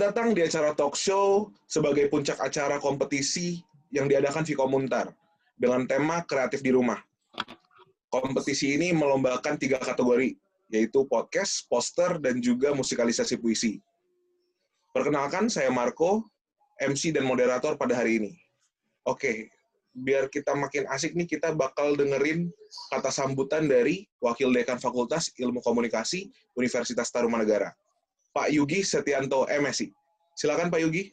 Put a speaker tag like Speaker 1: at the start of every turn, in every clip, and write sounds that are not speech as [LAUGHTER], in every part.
Speaker 1: Datang di acara talk show sebagai puncak acara kompetisi yang diadakan Vikomuntar dengan tema kreatif di rumah. Kompetisi ini melombakan tiga kategori, yaitu podcast, poster, dan juga musikalisasi puisi. Perkenalkan, saya Marco, MC dan moderator pada hari ini. Oke, biar kita makin asik nih, kita bakal dengerin kata sambutan dari Wakil Dekan Fakultas Ilmu Komunikasi Universitas Tarumanegara, Pak Yugi Setianto MSI. Silakan Pak Yugi.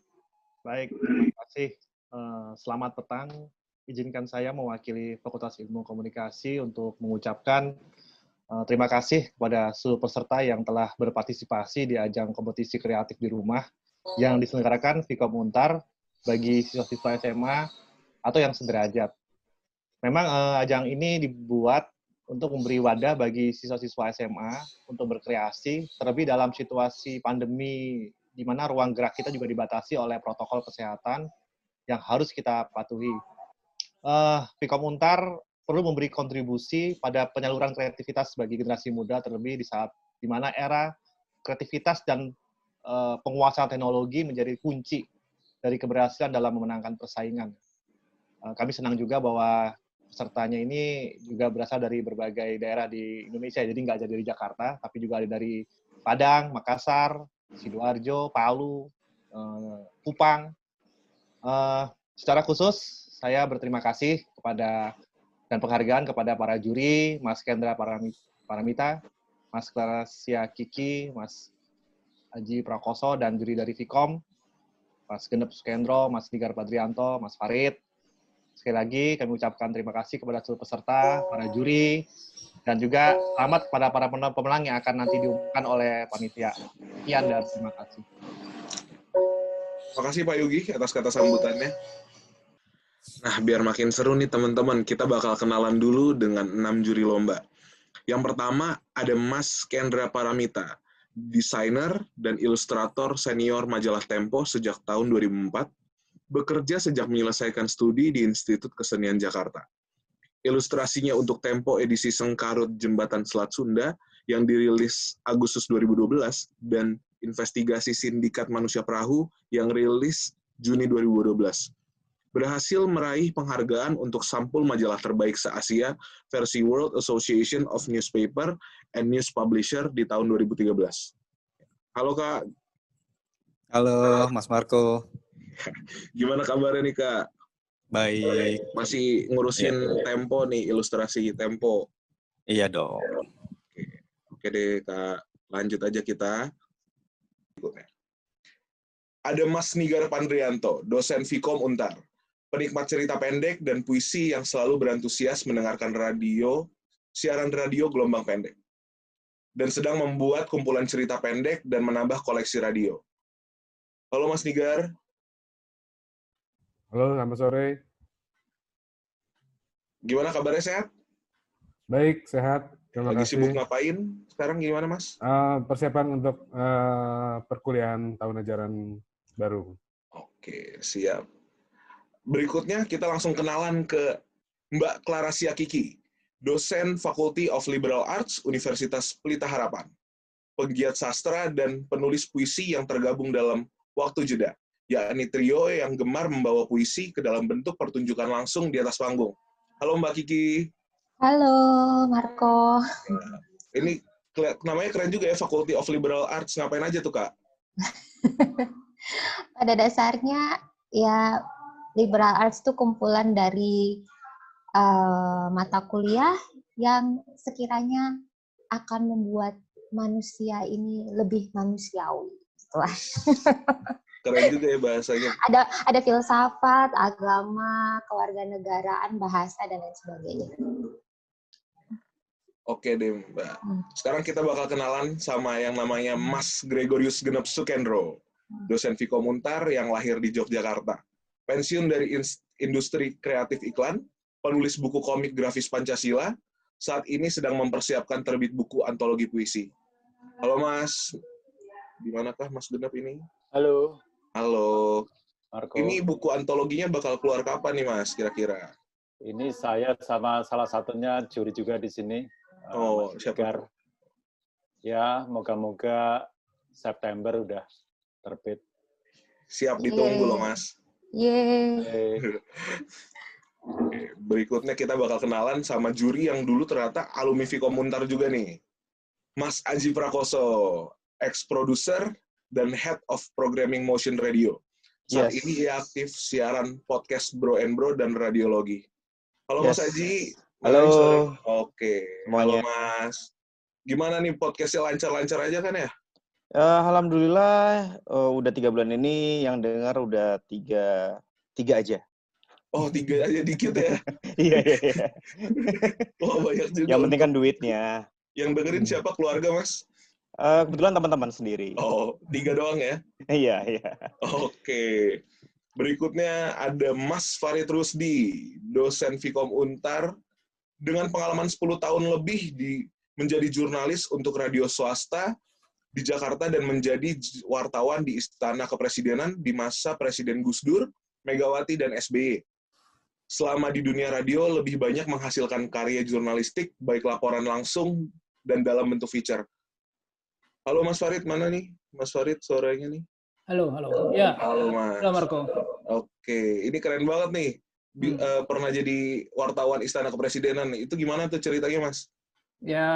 Speaker 2: Baik, terima kasih. Eh, selamat petang. Izinkan saya mewakili Fakultas Ilmu Komunikasi untuk mengucapkan uh, terima kasih kepada seluruh peserta yang telah berpartisipasi di ajang kompetisi kreatif di rumah yang diselenggarakan Vkom Untar bagi siswa-siswa SMA atau yang sederajat. Memang ajang ini dibuat untuk memberi wadah bagi siswa-siswa SMA untuk berkreasi, terlebih dalam situasi pandemi di mana ruang gerak kita juga dibatasi oleh protokol kesehatan yang harus kita patuhi uh, Pikom Untar perlu memberi kontribusi pada penyaluran kreativitas bagi generasi muda terlebih di saat di mana era kreativitas dan uh, penguasaan teknologi menjadi kunci dari keberhasilan dalam memenangkan persaingan. Uh, kami senang juga bahwa pesertanya ini juga berasal dari berbagai daerah di Indonesia, jadi nggak jadi dari Jakarta, tapi juga ada dari Padang, Makassar, Sidoarjo, Palu, uh, Kupang. Uh, secara khusus saya berterima kasih kepada dan penghargaan kepada para juri, Mas Kendra Paramita, Mas Klasia Kiki, Mas Aji Prakoso, dan juri dari Vkom, Mas Genep Sukendro, Mas Digar Padrianto, Mas Farid. Sekali lagi kami ucapkan terima kasih kepada seluruh peserta, para juri, dan juga selamat kepada para pemenang yang akan nanti diumumkan oleh panitia. Sekian dan terima kasih.
Speaker 1: Terima kasih Pak Yugi atas kata sambutannya. Nah, biar makin seru nih teman-teman, kita bakal kenalan dulu dengan enam juri lomba. Yang pertama ada Mas Kendra Paramita, desainer dan ilustrator senior majalah Tempo sejak tahun 2004, bekerja sejak menyelesaikan studi di Institut Kesenian Jakarta. Ilustrasinya untuk Tempo edisi Sengkarut Jembatan Selat Sunda yang dirilis Agustus 2012 dan investigasi Sindikat Manusia Perahu yang rilis Juni 2012 berhasil meraih penghargaan untuk sampul majalah terbaik se-Asia versi World Association of Newspaper and News Publisher di tahun 2013. Halo Kak.
Speaker 3: Halo Mas Marco. [LAUGHS]
Speaker 1: Gimana kabarnya nih Kak?
Speaker 3: Baik.
Speaker 1: Masih ngurusin ya. Tempo nih, ilustrasi Tempo.
Speaker 3: Iya dong.
Speaker 1: Oke, Oke deh Kak, lanjut aja kita. Ada Mas Nigar Pandrianto, dosen Vkom Untar penikmat cerita pendek dan puisi yang selalu berantusias mendengarkan radio, siaran radio gelombang pendek. Dan sedang membuat kumpulan cerita pendek dan menambah koleksi radio. Halo Mas Nigar.
Speaker 4: Halo, selamat sore.
Speaker 1: Gimana kabarnya sehat?
Speaker 4: Baik, sehat.
Speaker 1: Terima Lagi kasih. sibuk ngapain? Sekarang gimana, Mas?
Speaker 4: Uh, persiapan untuk uh, perkuliahan tahun ajaran baru.
Speaker 1: Oke, siap. Berikutnya kita langsung kenalan ke Mbak Clara Siakiki, dosen Faculty of Liberal Arts Universitas Pelita Harapan, penggiat sastra dan penulis puisi yang tergabung dalam Waktu Jeda, yakni trio yang gemar membawa puisi ke dalam bentuk pertunjukan langsung di atas panggung. Halo Mbak Kiki.
Speaker 5: Halo Marco.
Speaker 1: Nah, ini namanya keren juga ya Faculty of Liberal Arts. Ngapain aja tuh Kak? [LAUGHS]
Speaker 5: Pada dasarnya ya liberal arts itu kumpulan dari uh, mata kuliah yang sekiranya akan membuat manusia ini lebih manusiawi. [LAUGHS]
Speaker 1: Keren juga ya bahasanya.
Speaker 5: Ada ada filsafat, agama, kewarganegaraan, bahasa dan lain sebagainya.
Speaker 1: Oke deh Mbak. Hmm. Sekarang kita bakal kenalan sama yang namanya Mas Gregorius Genep Sukendro, dosen Vikomuntar yang lahir di Yogyakarta pensiun dari industri kreatif iklan, penulis buku komik grafis Pancasila, saat ini sedang mempersiapkan terbit buku antologi puisi. Halo Mas, di manakah Mas Genap ini?
Speaker 6: Halo.
Speaker 1: Halo. Marco. Ini buku antologinya bakal keluar kapan nih Mas, kira-kira?
Speaker 6: Ini saya sama salah satunya juri juga di sini.
Speaker 1: Eh, oh, siapa?
Speaker 6: Ya, moga-moga September udah terbit.
Speaker 1: Siap ditunggu
Speaker 5: Yeay.
Speaker 1: loh, Mas.
Speaker 5: Yeay. [LAUGHS]
Speaker 1: Berikutnya kita bakal kenalan sama juri yang dulu ternyata alumni Vkom Untar juga nih. Mas Aji Prakoso, ex-producer dan head of programming motion radio. Saat
Speaker 7: Yes.
Speaker 1: ini ia aktif siaran podcast Bro and Bro dan radiologi. Halo Mas
Speaker 7: Yes.
Speaker 1: Aji.
Speaker 7: Halo.
Speaker 1: Oke.
Speaker 7: Semuanya.
Speaker 1: Halo Mas. Gimana nih podcastnya lancar-lancar aja kan ya?
Speaker 7: Eh, Alhamdulillah eh, udah tiga bulan ini yang dengar udah tiga tiga aja.
Speaker 1: Oh tiga aja dikit ya. [LAUGHS]
Speaker 7: Iya iya. iya. [LAUGHS]
Speaker 1: Oh banyak juga.
Speaker 7: Yang penting kan duitnya.
Speaker 1: Yang dengerin siapa keluarga Mas?
Speaker 7: Eh, kebetulan teman-teman sendiri.
Speaker 1: Oh tiga doang ya. [LAUGHS]
Speaker 7: Iya iya.
Speaker 1: Oke. Berikutnya ada Mas Farid Rusdi, dosen Vkom Untar dengan pengalaman 10 tahun lebih di menjadi jurnalis untuk radio swasta di Jakarta dan menjadi wartawan di Istana Kepresidenan di masa Presiden Gus Dur, Megawati dan SBY. Selama di dunia radio lebih banyak menghasilkan karya jurnalistik baik laporan langsung dan dalam bentuk feature. Halo Mas Farid, mana nih? Mas Farid suaranya nih.
Speaker 8: Halo, halo. Ya,
Speaker 1: Halo Mas.
Speaker 8: halo Marco.
Speaker 1: Oke, ini keren banget nih. Bi-
Speaker 8: Hmm.
Speaker 1: eh, pernah jadi wartawan Istana Kepresidenan. Itu gimana tuh ceritanya, Mas?
Speaker 8: Ya,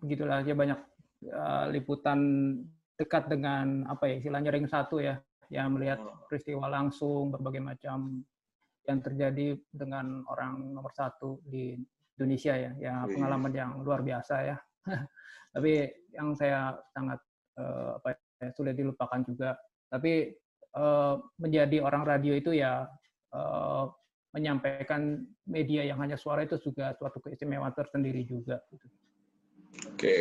Speaker 8: begitulah aja banyak uh, liputan dekat dengan apa ya istilahnya ring satu ya, yang melihat
Speaker 1: Oh.
Speaker 8: peristiwa langsung berbagai macam yang terjadi dengan orang nomor satu di Indonesia ya, ya
Speaker 1: Wih.
Speaker 8: pengalaman yang luar biasa ya. [LAUGHS] Tapi yang saya sangat uh, apa ya, sulit dilupakan juga. Tapi uh, menjadi orang radio itu ya uh, menyampaikan media yang hanya suara itu juga suatu keistimewaan tersendiri juga. gitu.
Speaker 1: Oke,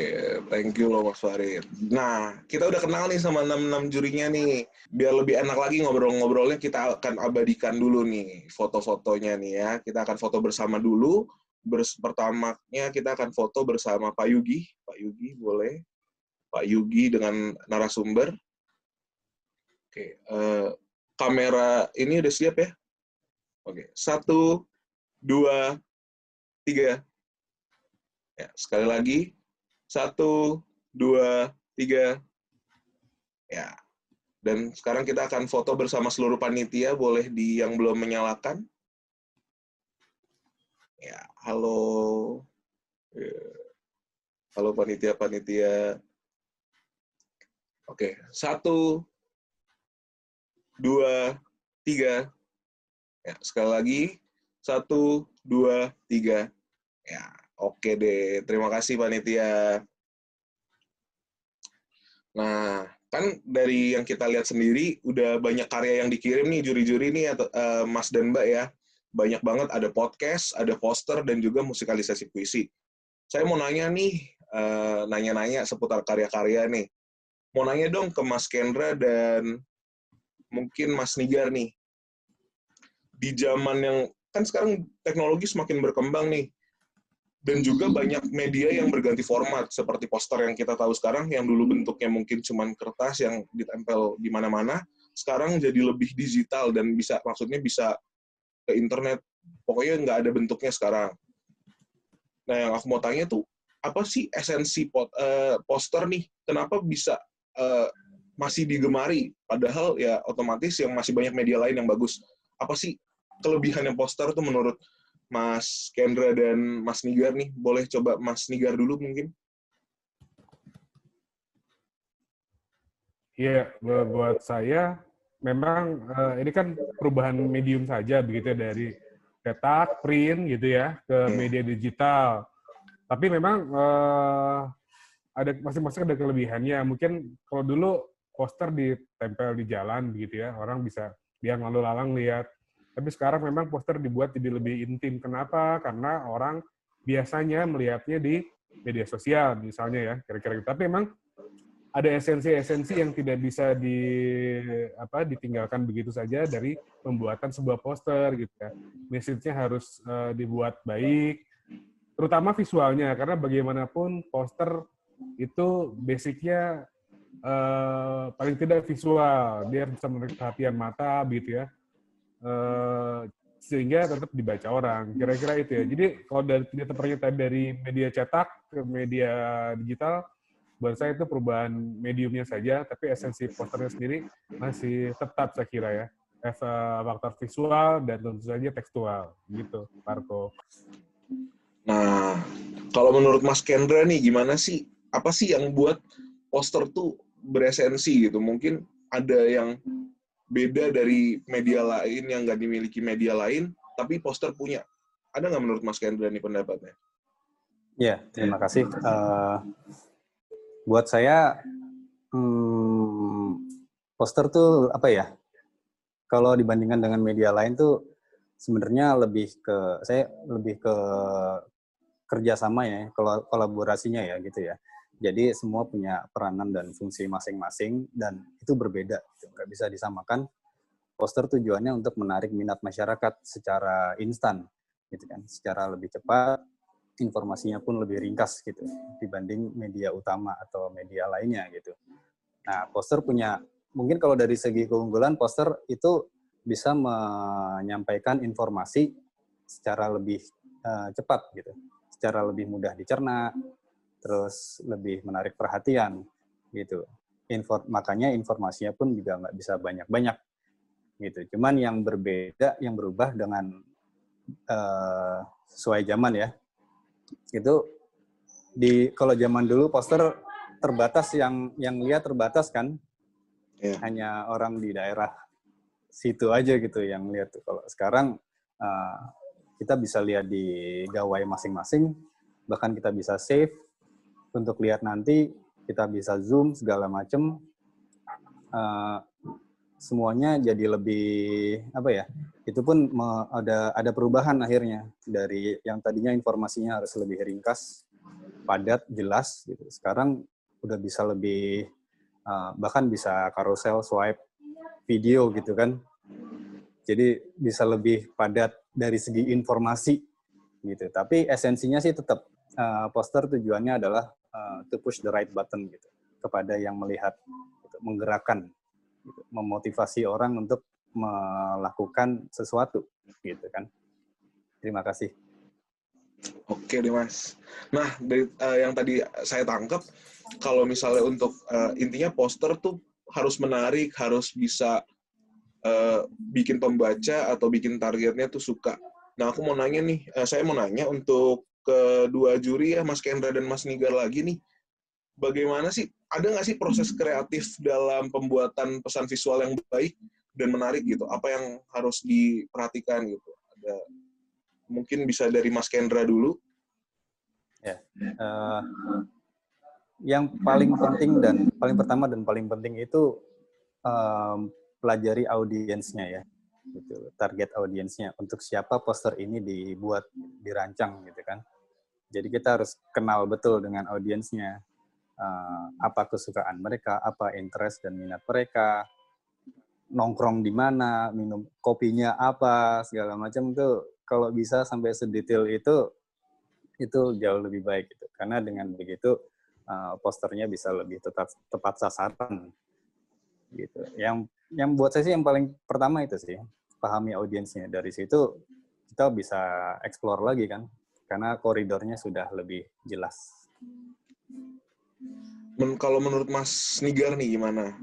Speaker 1: thank you loh Mas Farid. Nah, kita udah kenal nih sama 66 jurinya nih. Biar lebih enak lagi ngobrol-ngobrolnya, kita akan abadikan dulu nih foto-fotonya nih ya. Kita akan foto bersama dulu. Pertamanya kita akan foto bersama Pak Yugi. Pak Yugi, boleh. Pak Yugi dengan narasumber. Oke, eh, kamera ini udah siap ya? Oke, satu, dua, tiga. Ya, sekali lagi. Satu, dua, tiga. Ya. Dan sekarang kita akan foto bersama seluruh panitia. Boleh di yang belum menyalakan. Ya, halo. Ya. Halo panitia-panitia. Oke, satu, dua, tiga. Ya, sekali lagi. Satu, dua, tiga. Ya, oke deh. Terima kasih panitia. Nah, kan dari yang kita lihat sendiri, udah banyak karya yang dikirim nih juri-juri nih, atau, eh, Mas dan Mbak ya. Banyak banget, ada podcast, ada poster, dan juga musikalisasi puisi. Saya mau nanya nih, eh, nanya-nanya seputar karya-karya nih. Mau nanya dong ke Mas Kendra dan mungkin Mas Nigar nih. Di zaman yang, kan sekarang teknologi semakin berkembang nih, dan juga banyak media yang berganti format seperti poster yang kita tahu sekarang yang dulu bentuknya mungkin cuman kertas yang ditempel di mana-mana sekarang jadi lebih digital dan bisa maksudnya bisa ke internet. Pokoknya nggak ada bentuknya sekarang. Nah yang aku mau tanya tuh apa sih esensi pot, eh, poster nih? Kenapa bisa eh, masih digemari? Padahal ya otomatis yang masih banyak media lain yang bagus. Apa sih kelebihan yang poster tuh menurut Mas Kendra dan Mas Nigar nih. Boleh coba Mas Nigar dulu mungkin?
Speaker 4: Iya, bu- buat saya memang eh, ini kan perubahan medium saja begitu ya dari cetak, print gitu ya ke
Speaker 1: Hmm.
Speaker 4: media digital. Tapi memang eh, ada masing-masing ada kelebihannya. Mungkin kalau dulu poster ditempel di jalan begitu ya, orang bisa dia lalu lalang lihat. Tapi sekarang memang poster dibuat jadi lebih intim. Kenapa? Karena orang biasanya melihatnya di media sosial misalnya ya, kira-kira gitu. Tapi memang ada esensi-esensi yang tidak bisa di apa ditinggalkan begitu saja dari pembuatan sebuah poster gitu ya. Message-nya harus eh, dibuat baik, terutama visualnya karena bagaimanapun poster itu basicnya eh, paling tidak visual, dia bisa menarik perhatian mata begitu ya. Eh, sehingga tetap dibaca orang. Kira-kira itu ya. Jadi kalau dari ternyata dari media cetak ke media digital buat saya itu perubahan mediumnya saja, tapi esensi posternya sendiri masih tetap saya kira ya. As a faktor visual dan tentu saja tekstual gitu, Marco.
Speaker 1: Nah, kalau menurut Mas Kendra nih gimana sih? Apa sih yang buat poster tuh beresensi gitu? Mungkin ada yang beda dari media lain yang nggak dimiliki media lain, tapi poster punya. Ada nggak menurut Mas Kendra nih pendapatnya?
Speaker 3: Ya, terima kasih. Uh, buat saya, hmm, poster tuh apa ya? Kalau dibandingkan dengan media lain tuh sebenarnya lebih ke saya lebih ke kerjasama ya, kolaborasinya ya gitu ya. Jadi semua punya peranan dan fungsi masing-masing dan itu berbeda, gitu. nggak bisa disamakan. Poster tujuannya untuk menarik minat masyarakat secara instan, gitu kan, secara lebih cepat, informasinya pun lebih ringkas gitu dibanding media utama atau media lainnya gitu. Nah, poster punya mungkin kalau dari segi keunggulan poster itu bisa menyampaikan informasi secara lebih uh, cepat gitu, secara lebih mudah dicerna, terus lebih menarik perhatian gitu. Info, makanya informasinya pun juga nggak bisa banyak-banyak gitu. Cuman yang berbeda, yang berubah dengan uh, sesuai zaman ya, itu di kalau zaman dulu poster terbatas yang yang lihat terbatas kan? Yeah. hanya orang di daerah situ aja gitu yang lihat kalau sekarang uh, kita bisa lihat di gawai masing-masing bahkan kita bisa save. Untuk lihat nanti kita bisa zoom segala macam uh, semuanya jadi lebih apa ya itu pun ada ada perubahan akhirnya. Dari yang tadinya informasinya harus lebih ringkas padat jelas gitu. Sekarang udah bisa lebih uh, bahkan bisa carousel swipe video gitu kan. Jadi bisa lebih padat dari segi informasi gitu. Tapi esensinya sih tetap uh, poster tujuannya adalah uh, to push the right button gitu kepada yang melihat gitu, menggerakkan gitu, memotivasi orang untuk melakukan sesuatu gitu kan. Terima kasih.
Speaker 1: Oke deh mas. Nah dari uh, yang tadi saya tangkap kalau misalnya untuk uh, intinya poster tuh harus menarik harus bisa uh, bikin pembaca atau bikin targetnya tuh suka. Nah aku mau nanya nih uh, saya mau nanya untuk kedua juri ya Mas Kendra dan Mas Nigar lagi nih bagaimana sih ada nggak sih proses kreatif dalam pembuatan pesan visual yang baik dan menarik gitu? Apa yang harus diperhatikan gitu? Ada mungkin bisa dari Mas Kendra dulu.
Speaker 3: Ya, uh, yang paling penting dan paling pertama dan paling penting itu um, pelajari audiensnya ya, gitu. Target audiensnya untuk siapa poster ini dibuat, dirancang gitu kan. Jadi kita harus kenal betul dengan audiensnya uh, apa kesukaan mereka, apa interest dan minat mereka, nongkrong di mana, minum kopinya apa, segala macam itu kalau bisa sampai sedetail itu itu jauh lebih baik gitu. Karena dengan begitu uh, posternya bisa lebih tetap tepat sasaran gitu. Yang yang buat saya sih yang paling pertama itu sih pahami audiensnya. Dari situ kita bisa explore lagi kan, karena koridornya sudah lebih jelas.
Speaker 1: Men kalau menurut Mas Nigar nih gimana?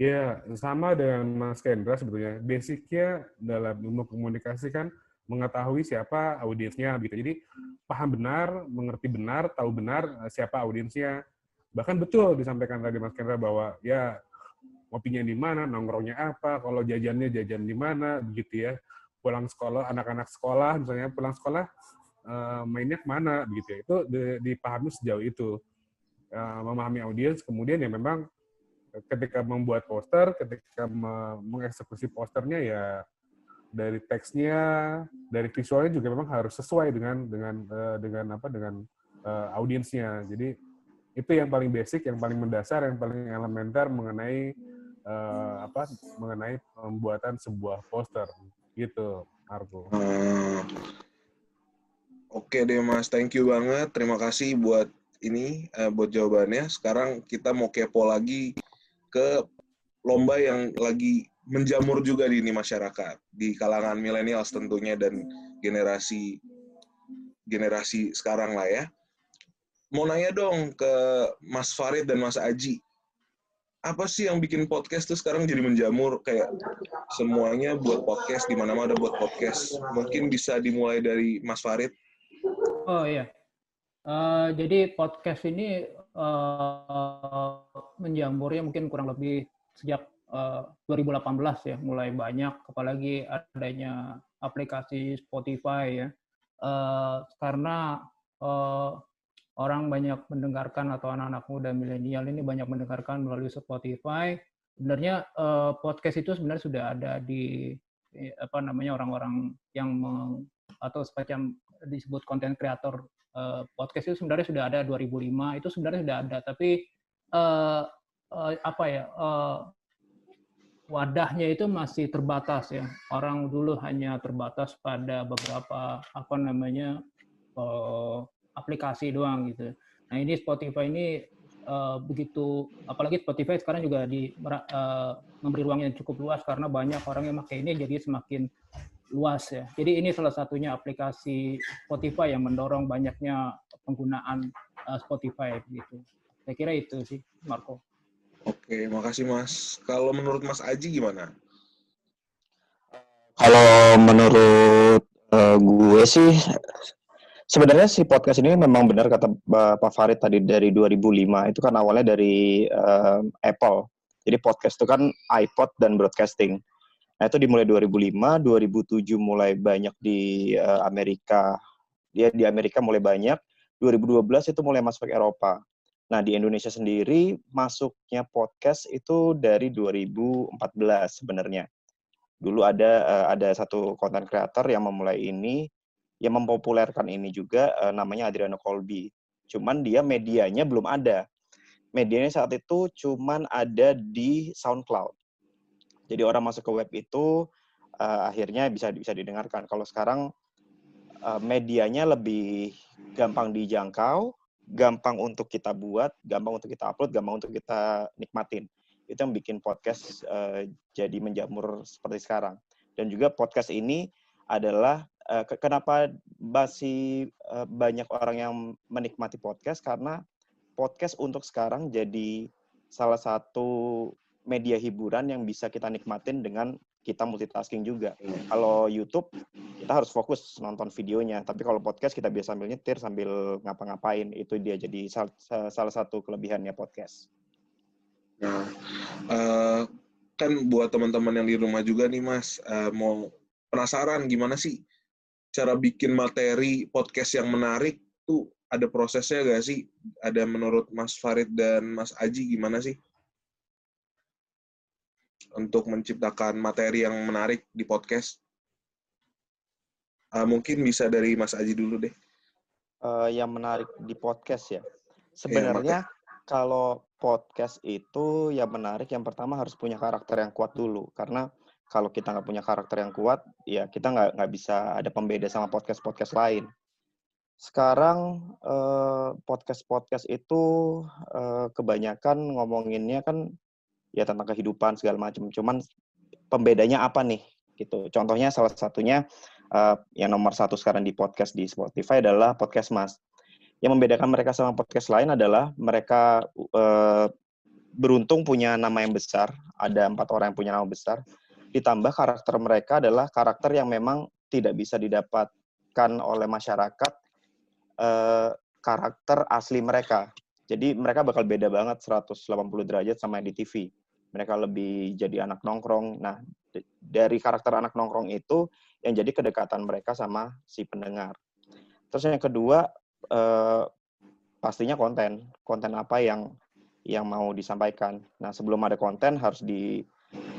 Speaker 4: Ya, sama dengan Mas Kendra sebetulnya. Basicnya dalam ilmu komunikasi kan mengetahui siapa audiensnya gitu. Jadi paham benar, mengerti benar, tahu benar eh, siapa audiensnya. Bahkan betul disampaikan tadi Mas Kendra bahwa ya kopinya di mana, nongkrongnya apa, kalau jajannya jajan di mana, begitu ya. Pulang sekolah, anak-anak sekolah misalnya pulang sekolah uh, mainnya ke mana begitu ya itu dipahami sejauh itu uh, memahami audiens kemudian ya memang ketika membuat poster ketika mengeksekusi posternya ya dari teksnya dari visualnya juga memang harus sesuai dengan dengan uh, dengan apa dengan audiensnya jadi itu yang paling basic yang paling mendasar yang paling elementer mengenai uh, apa mengenai pembuatan sebuah poster gitu Marco.
Speaker 1: Hmm. Oke deh Mas, thank you banget. Terima kasih buat ini, uh, buat jawabannya. Sekarang kita mau kepo lagi ke lomba yang lagi menjamur juga di ini masyarakat, di kalangan milenials tentunya dan generasi generasi sekarang lah ya. mau nanya dong ke Mas Farid dan Mas Aji. Apa sih yang bikin podcast tuh sekarang jadi menjamur kayak semuanya buat podcast di mana-mana buat podcast. Mungkin bisa dimulai dari Mas Farid.
Speaker 8: Oh iya. Eh, jadi podcast ini eh, menjamurnya mungkin kurang lebih sejak eh, 2018 ya, mulai banyak apalagi adanya aplikasi Spotify ya. Eh, karena eh, orang banyak mendengarkan atau anak-anak muda milenial ini banyak mendengarkan melalui Spotify. Sebenarnya eh, podcast itu sebenarnya sudah ada di apa namanya orang-orang yang meng- atau semacam disebut konten kreator eh, podcast itu sebenarnya sudah ada 2005 itu sebenarnya sudah ada tapi eh, eh, apa ya eh, wadahnya itu masih terbatas ya. Orang dulu hanya terbatas pada beberapa apa namanya eh, aplikasi doang gitu. Nah ini Spotify ini eh, begitu apalagi Spotify sekarang juga di eh, memberi ruang yang cukup luas karena banyak orang yang pakai ini jadi semakin luas ya. Jadi ini salah satunya aplikasi Spotify yang mendorong banyaknya penggunaan uh, Spotify gitu. Saya kira itu sih, Marco.
Speaker 1: Oke, makasih Mas. Kalau menurut Mas Aji gimana?
Speaker 7: Kalau menurut eh, gue sih sebenarnya si podcast ini memang benar kata Ba- Pak Farid tadi dari 2005 itu kan awalnya dari eh, Apple. Jadi podcast itu kan iPod dan broadcasting. Nah itu dimulai 2005, 2007 mulai banyak di eh, Amerika. Dia di Amerika mulai banyak. 2012 itu mulai masuk ke Eropa. Nah di Indonesia sendiri masuknya podcast itu dari 2014 sebenarnya dulu ada eh, ada satu konten kreator yang memulai ini yang mempopulerkan ini juga eh, namanya Adriano Colby. Cuman dia medianya belum ada. Medianya saat itu cuman ada di SoundCloud. Jadi orang masuk ke web itu eh, akhirnya bisa bisa didengarkan. Kalau sekarang eh, medianya lebih gampang dijangkau, gampang untuk kita buat, gampang untuk kita upload, gampang untuk kita nikmatin itu yang bikin podcast eh, jadi menjamur seperti sekarang. Dan juga podcast ini adalah ke- kenapa masih eh, banyak orang yang menikmati podcast karena podcast untuk sekarang jadi salah satu media hiburan yang bisa kita nikmatin dengan kita multitasking juga. Kalau YouTube kita harus fokus nonton videonya, tapi kalau podcast kita bisa sambil nyetir sambil ngapa-ngapain. Itu dia jadi sal- salah satu kelebihannya podcast.
Speaker 1: Nah, eh, kan buat teman-teman yang di rumah juga nih Mas, eh, mau penasaran gimana sih cara bikin materi podcast yang menarik tuh ada prosesnya gak sih? Ada menurut Mas Farid dan Mas Aji gimana sih? Untuk menciptakan materi yang menarik di podcast. Eh, mungkin bisa dari Mas Aji dulu deh.
Speaker 7: eh, yang menarik di podcast ya. Sebenarnya kalau podcast itu yang menarik yang pertama harus punya karakter yang kuat dulu karena kalau kita nggak punya karakter yang kuat ya kita nggak nggak bisa ada pembeda sama podcast podcast lain. Sekarang eh, podcast podcast itu eh, kebanyakan ngomonginnya kan ya tentang kehidupan segala macam. Cuman pembedanya apa nih gitu. Contohnya salah satunya eh, yang nomor satu sekarang di podcast di Spotify adalah podcast Mas. Yang membedakan mereka sama podcast lain adalah mereka eh, beruntung punya nama yang besar. Ada empat orang yang punya nama besar. Ditambah karakter mereka adalah karakter yang memang tidak bisa didapatkan oleh masyarakat eh, karakter asli mereka. Jadi mereka bakal beda banget 180 derajat sama yang di TV. Mereka lebih jadi anak nongkrong. Nah, dari karakter anak nongkrong itu yang jadi kedekatan mereka sama si pendengar. Terus yang kedua eh, pastinya konten, konten apa yang yang mau disampaikan. Nah sebelum ada konten harus di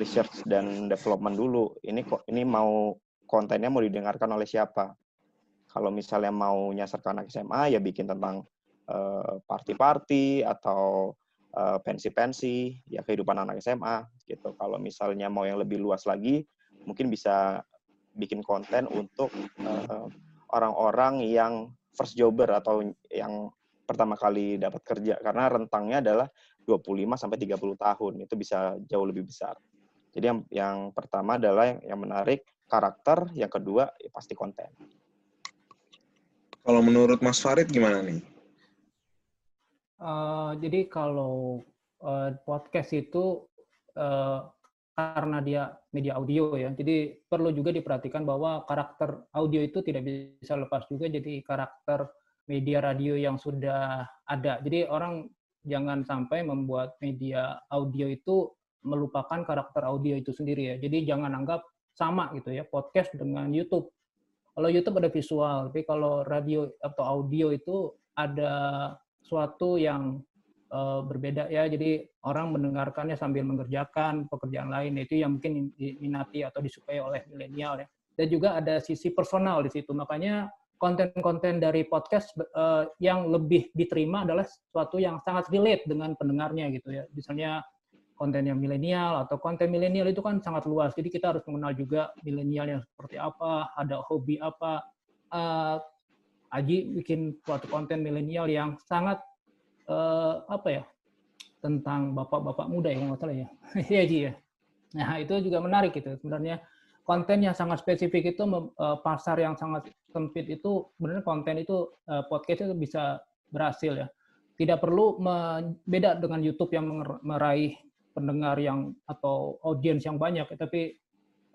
Speaker 7: research dan development dulu. Ini kok ini mau kontennya mau didengarkan oleh siapa? Kalau misalnya mau nyasar ke anak SMA ya bikin tentang eh, party-party atau eh, pensi-pensi, ya kehidupan anak SMA gitu. Kalau misalnya mau yang lebih luas lagi, mungkin bisa bikin konten untuk eh, orang-orang yang first jobber atau yang pertama kali dapat kerja karena rentangnya adalah 25 sampai 30 tahun. Itu bisa jauh lebih besar. Jadi yang yang pertama adalah yang, yang menarik karakter, yang kedua ya pasti konten.
Speaker 1: Kalau menurut Mas Farid gimana nih?
Speaker 8: Uh, jadi kalau uh, podcast itu uh, karena dia media audio ya, jadi perlu juga diperhatikan bahwa karakter audio itu tidak bisa lepas juga jadi karakter media radio yang sudah ada. Jadi orang jangan sampai membuat media audio itu melupakan karakter audio itu sendiri ya. Jadi jangan anggap sama gitu ya podcast dengan YouTube. Kalau YouTube ada visual, tapi kalau radio atau audio itu ada suatu yang uh, berbeda ya. Jadi orang mendengarkannya sambil mengerjakan pekerjaan lain itu yang mungkin diminati atau disukai oleh milenial ya. Dan juga ada sisi personal di situ. Makanya konten-konten dari podcast uh, yang lebih diterima adalah sesuatu yang sangat relate dengan pendengarnya gitu ya. Misalnya konten yang milenial atau konten milenial itu kan sangat luas. Jadi kita harus mengenal juga milenial yang seperti apa, ada hobi apa. Uh, Aji bikin suatu konten milenial yang sangat uh, apa ya tentang bapak-bapak muda ya nggak salah ya. [LAUGHS] Iya Aji ya. Nah itu juga menarik gitu sebenarnya konten yang sangat spesifik itu uh, pasar yang sangat sempit itu sebenarnya konten itu uh, podcast itu bisa berhasil ya. Tidak perlu beda dengan YouTube yang meraih pendengar yang atau audiens yang banyak, tapi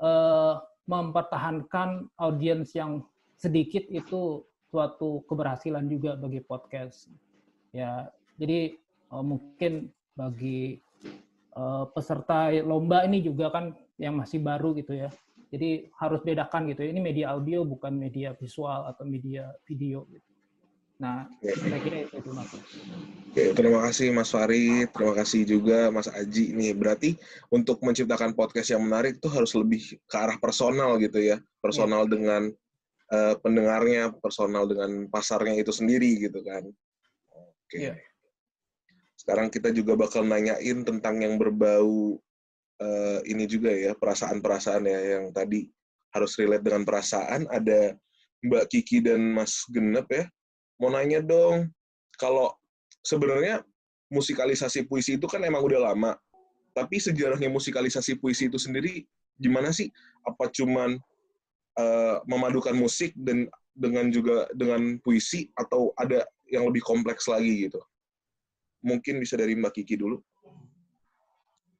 Speaker 8: uh, mempertahankan audiens yang sedikit itu suatu keberhasilan juga bagi podcast. Ya, jadi uh, mungkin bagi uh, peserta lomba ini juga kan yang masih baru gitu ya jadi harus bedakan gitu. Ini media audio bukan media visual atau media video. Gitu. Nah, saya kira itu kasih.
Speaker 1: Oke, terima kasih Mas Farid, terima kasih juga Mas Aji. Nih, berarti untuk menciptakan podcast yang menarik itu harus lebih ke arah personal gitu ya, personal ya. dengan uh, pendengarnya, personal dengan pasarnya itu sendiri gitu kan. Oke. Ya. Sekarang kita juga bakal nanyain tentang yang berbau uh, ini juga ya perasaan-perasaan ya yang tadi harus relate dengan perasaan ada Mbak Kiki dan Mas Genep ya mau nanya dong kalau sebenarnya musikalisasi puisi itu kan emang udah lama tapi sejarahnya musikalisasi puisi itu sendiri gimana sih apa cuman uh, memadukan musik dan dengan juga dengan puisi atau ada yang lebih kompleks lagi gitu mungkin bisa dari Mbak Kiki dulu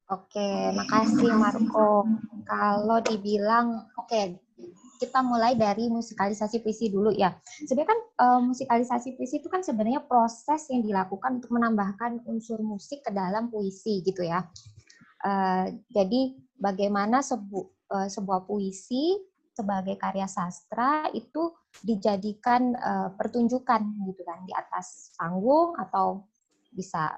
Speaker 5: Oke, makasih Marco. Kalau dibilang, oke, kita mulai dari musikalisasi puisi dulu ya. Sebenarnya kan uh, musikalisasi puisi itu kan sebenarnya proses yang dilakukan untuk menambahkan unsur musik ke dalam puisi gitu ya. Uh, jadi bagaimana sebu uh, sebuah puisi sebagai karya sastra itu dijadikan uh, pertunjukan gitu kan di atas panggung atau bisa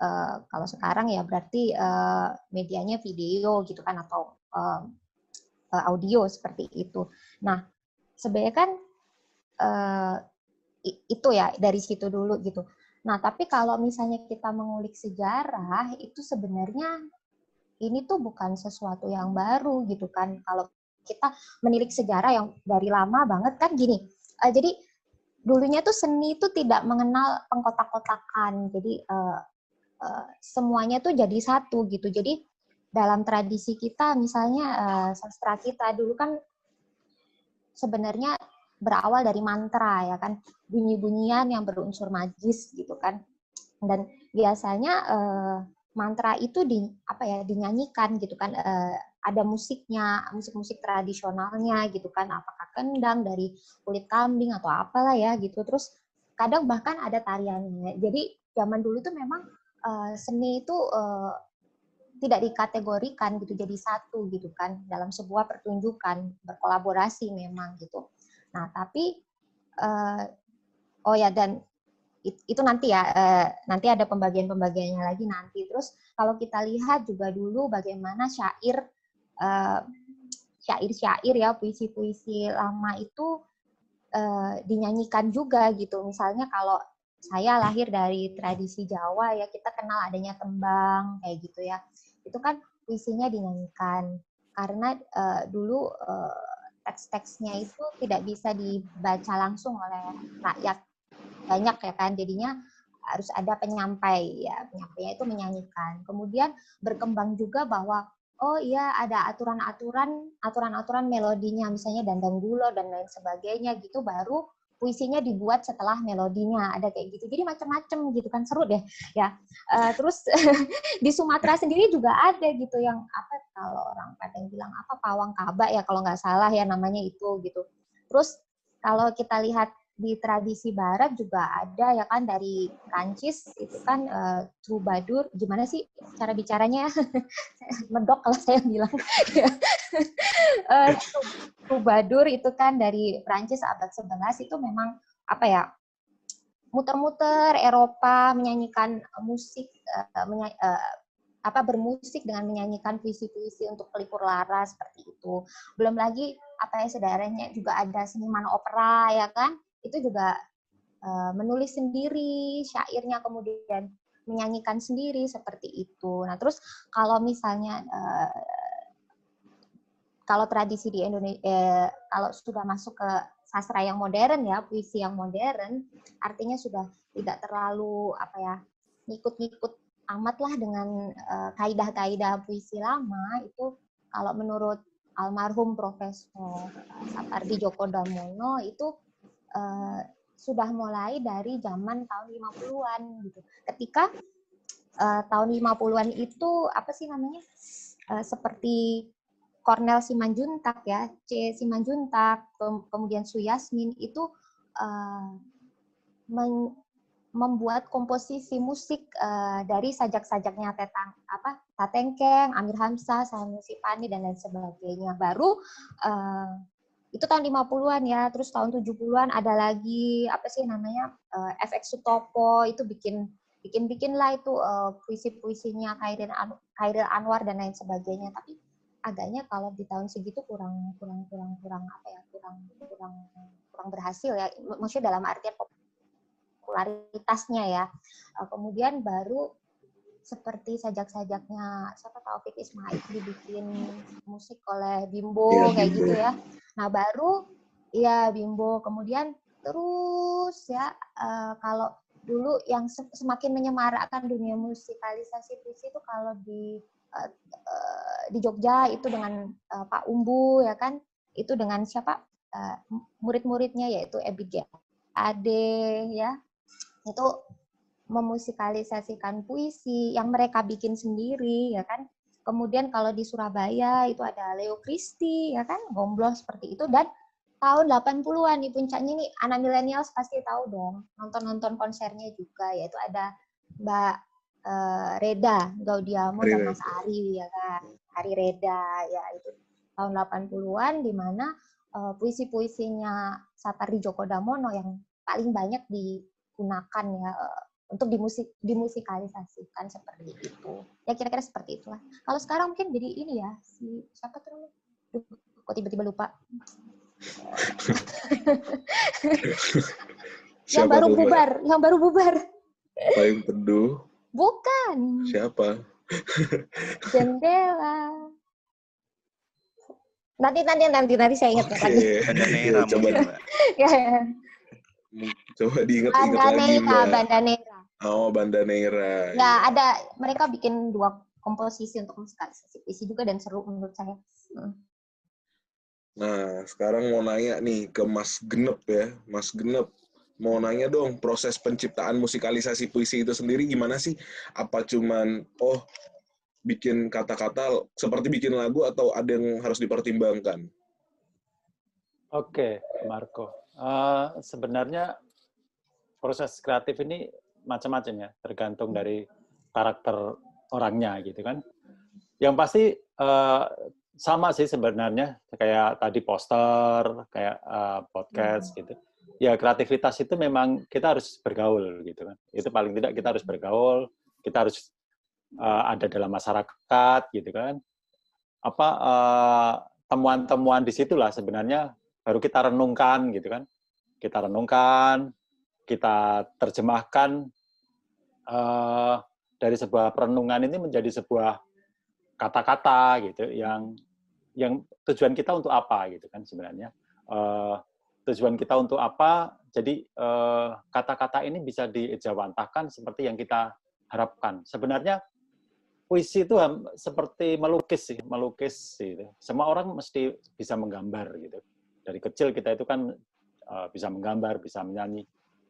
Speaker 5: uh, kalau sekarang ya berarti uh, medianya video gitu kan atau uh, audio seperti itu. Nah, sebenarnya kan uh, itu ya dari situ dulu gitu. Nah, tapi kalau misalnya kita mengulik sejarah itu sebenarnya ini tuh bukan sesuatu yang baru gitu kan. Kalau kita menilik sejarah yang dari lama banget kan gini. Uh, jadi dulunya tuh seni itu tidak mengenal pengkotak-kotakan. Jadi uh, Eh, semuanya tuh jadi satu gitu. Jadi dalam tradisi kita misalnya uh, sastra kita dulu kan sebenarnya berawal dari mantra ya kan bunyi-bunyian yang berunsur magis gitu kan dan biasanya uh, mantra itu di apa ya dinyanyikan gitu kan uh, ada musiknya musik-musik tradisionalnya gitu kan apakah kendang dari kulit kambing atau apalah ya gitu terus kadang bahkan ada tariannya jadi zaman dulu itu memang uh, seni itu uh, tidak dikategorikan gitu jadi satu gitu kan dalam sebuah pertunjukan berkolaborasi memang gitu. Nah tapi uh, oh ya dan itu nanti ya nanti ada pembagian-pembagiannya lagi nanti. Terus kalau kita lihat juga dulu bagaimana syair uh, syair-syair ya puisi-puisi lama itu uh, dinyanyikan juga gitu. Misalnya kalau saya lahir dari tradisi Jawa ya kita kenal adanya tembang kayak gitu ya. Itu kan puisinya dinyanyikan. Karena uh, dulu uh, teks-teksnya itu tidak bisa dibaca langsung oleh rakyat. Banyak ya kan jadinya harus ada penyampai ya. Penyampainya itu menyanyikan. Kemudian berkembang juga bahwa oh iya ada aturan-aturan aturan-aturan melodinya misalnya dandang gulo dan lain sebagainya gitu baru puisinya dibuat setelah melodinya. Ada kayak gitu. Jadi macam-macam gitu kan. Seru deh ya. Uh, terus [LAUGHS] di Sumatera sendiri juga ada gitu yang apa kalau orang Padang bilang apa pawang kaba ya kalau nggak salah ya namanya itu gitu. Terus kalau kita lihat di tradisi barat juga ada ya kan dari Prancis itu kan uh, troubadour. Gimana sih cara bicaranya? [LAUGHS] Medok kalau saya bilang. Uh, [LAUGHS] troubadour itu kan dari Prancis abad 11 itu memang apa ya muter-muter Eropa menyanyikan musik uh, menya uh, apa bermusik dengan menyanyikan puisi-puisi untuk pelipur lara seperti itu. Belum lagi apa ya saudaranya juga ada seniman opera ya kan itu juga uh, menulis sendiri syairnya kemudian menyanyikan sendiri seperti itu. Nah terus kalau misalnya uh, kalau tradisi di Indonesia eh, kalau sudah masuk ke sastra yang modern ya puisi yang modern artinya sudah tidak terlalu apa ya ngikut-ngikut amat lah dengan uh, kaidah-kaidah puisi lama itu kalau menurut almarhum Profesor Sapardi Djoko Damono itu uh, sudah mulai dari zaman tahun 50-an gitu. Ketika uh, tahun 50-an itu apa sih namanya? Uh, seperti Cornel Simanjuntak ya, C Simanjuntak, kemudian Suyasmin itu uh, men membuat komposisi musik uh, dari sajak-sajaknya Tetang apa Tatengkeng, Amir Hamzah, Sanusi Pani dan lain sebagainya. Baru uh, itu tahun 50-an ya, terus tahun 70-an ada lagi apa sih namanya uh, eh, FX Sutopo itu bikin bikin bikin lah itu uh, puisi-puisinya Khairil, An Khairil Anwar dan lain sebagainya. Tapi agaknya kalau di tahun segitu kurang kurang kurang kurang apa ya kurang kurang kurang berhasil ya. Maksudnya dalam artian popularitasnya ya. Uh, kemudian baru seperti sajak-sajaknya siapa Taufik Ismail dibikin musik oleh Bimbo ya, kayak Bimbo. gitu ya. Nah baru ya Bimbo kemudian terus ya uh, kalau dulu yang semakin menyemarakkan dunia musikalisasi puisi itu kalau di uh, uh, di Jogja itu dengan uh, Pak Umbu ya kan itu dengan siapa uh, murid-muridnya yaitu Abigail Ade ya itu memusikalisasikan puisi yang mereka bikin sendiri ya kan? Kemudian kalau di Surabaya itu ada Leo Christie ya kan? Gombloh seperti itu. Dan tahun 80-an di puncaknya ini anak milenial pasti tahu dong nonton-nonton konsernya juga yaitu ada Mbak uh, Reda Gaudiamo dan Mas Ari ya kan? Ari Reda ya itu. Tahun 80-an di mana uh, puisi-puisinya Sapardi Djoko Damono yang paling banyak digunakan ya uh, untuk dimusik dimusikalisasikan seperti itu. Ya kira-kira seperti itulah. Kalau sekarang mungkin jadi ini ya si siapa tuh namanya? Kok tiba-tiba lupa. [LAUGHS] Yang baru bubar yang baru bubar.
Speaker 1: Paling teduh.
Speaker 5: Bukan.
Speaker 1: Siapa? [LAUGHS]
Speaker 5: Jendela. Nanti nanti nanti nanti saya ingat okay.
Speaker 1: ya tadi coba
Speaker 5: ya, [LAUGHS] ya.
Speaker 1: coba diingat-ingat lagi Oh, Banda Neira.
Speaker 5: Ya, ada mereka bikin dua komposisi untuk musikalisasi puisi juga dan seru menurut saya. Hmm.
Speaker 1: Nah, sekarang mau nanya nih ke Mas Genep ya. Mas Genep, mau nanya dong, proses penciptaan musikalisasi puisi itu sendiri gimana sih? Apa cuman, oh, bikin kata-kata seperti bikin lagu atau ada yang harus dipertimbangkan?
Speaker 6: Oke, Marco. Uh, sebenarnya proses kreatif ini macam-macam ya, tergantung dari karakter orangnya gitu kan. Yang pasti uh, sama sih sebenarnya kayak tadi poster, kayak uh, podcast hmm. gitu. Ya kreativitas itu memang kita harus bergaul gitu kan. Itu paling tidak kita harus bergaul, kita harus uh, ada dalam masyarakat gitu kan. Apa temuan-temuan uh, di situlah sebenarnya baru kita renungkan gitu kan. Kita renungkan, kita terjemahkan uh, dari sebuah perenungan ini menjadi sebuah kata-kata gitu yang yang tujuan kita untuk apa gitu kan sebenarnya. Uh, tujuan kita untuk apa? Jadi eh, kata-kata ini bisa diejawantahkan seperti yang kita harapkan. Sebenarnya puisi itu seperti melukis sih melukis gitu. Semua orang mesti bisa menggambar gitu. Dari kecil kita itu kan uh, bisa menggambar, bisa menyanyi.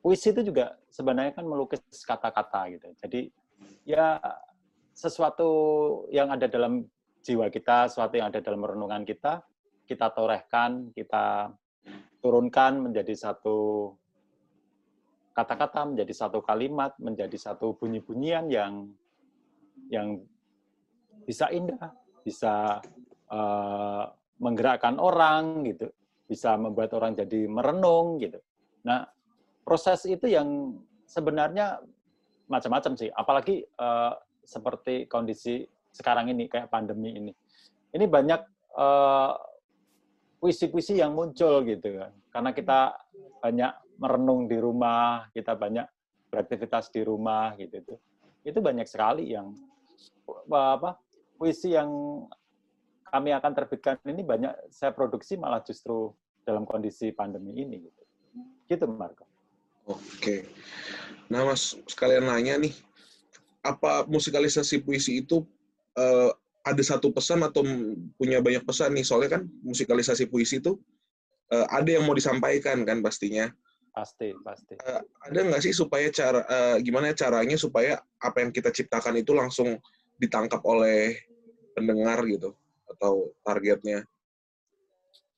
Speaker 6: Puisi itu juga sebenarnya kan melukis kata-kata gitu. Jadi ya sesuatu yang ada dalam jiwa kita, sesuatu yang ada dalam renungan kita, kita torehkan, kita turunkan menjadi satu kata-kata, menjadi satu kalimat, menjadi satu bunyi-bunyian yang yang bisa indah, bisa uh, menggerakkan orang gitu, bisa membuat orang jadi merenung gitu. Nah, proses itu yang sebenarnya macam-macam sih, apalagi uh, seperti kondisi sekarang ini kayak pandemi ini. Ini banyak uh, puisi-puisi yang muncul gitu kan. Karena kita banyak merenung di rumah, kita banyak beraktivitas di rumah gitu itu. Itu banyak sekali yang apa puisi yang kami akan terbitkan ini banyak saya produksi malah justru dalam kondisi pandemi ini gitu. Gitu Marco.
Speaker 1: Oke. Nah, Mas sekalian nanya nih, apa musikalisasi puisi itu uh, ada satu pesan atau punya banyak pesan nih? Soalnya kan musikalisasi puisi itu uh, ada yang mau disampaikan kan pastinya.
Speaker 6: Pasti, pasti.
Speaker 1: Uh, ada nggak sih supaya cara uh, gimana caranya supaya apa yang kita ciptakan itu langsung ditangkap oleh pendengar gitu atau targetnya?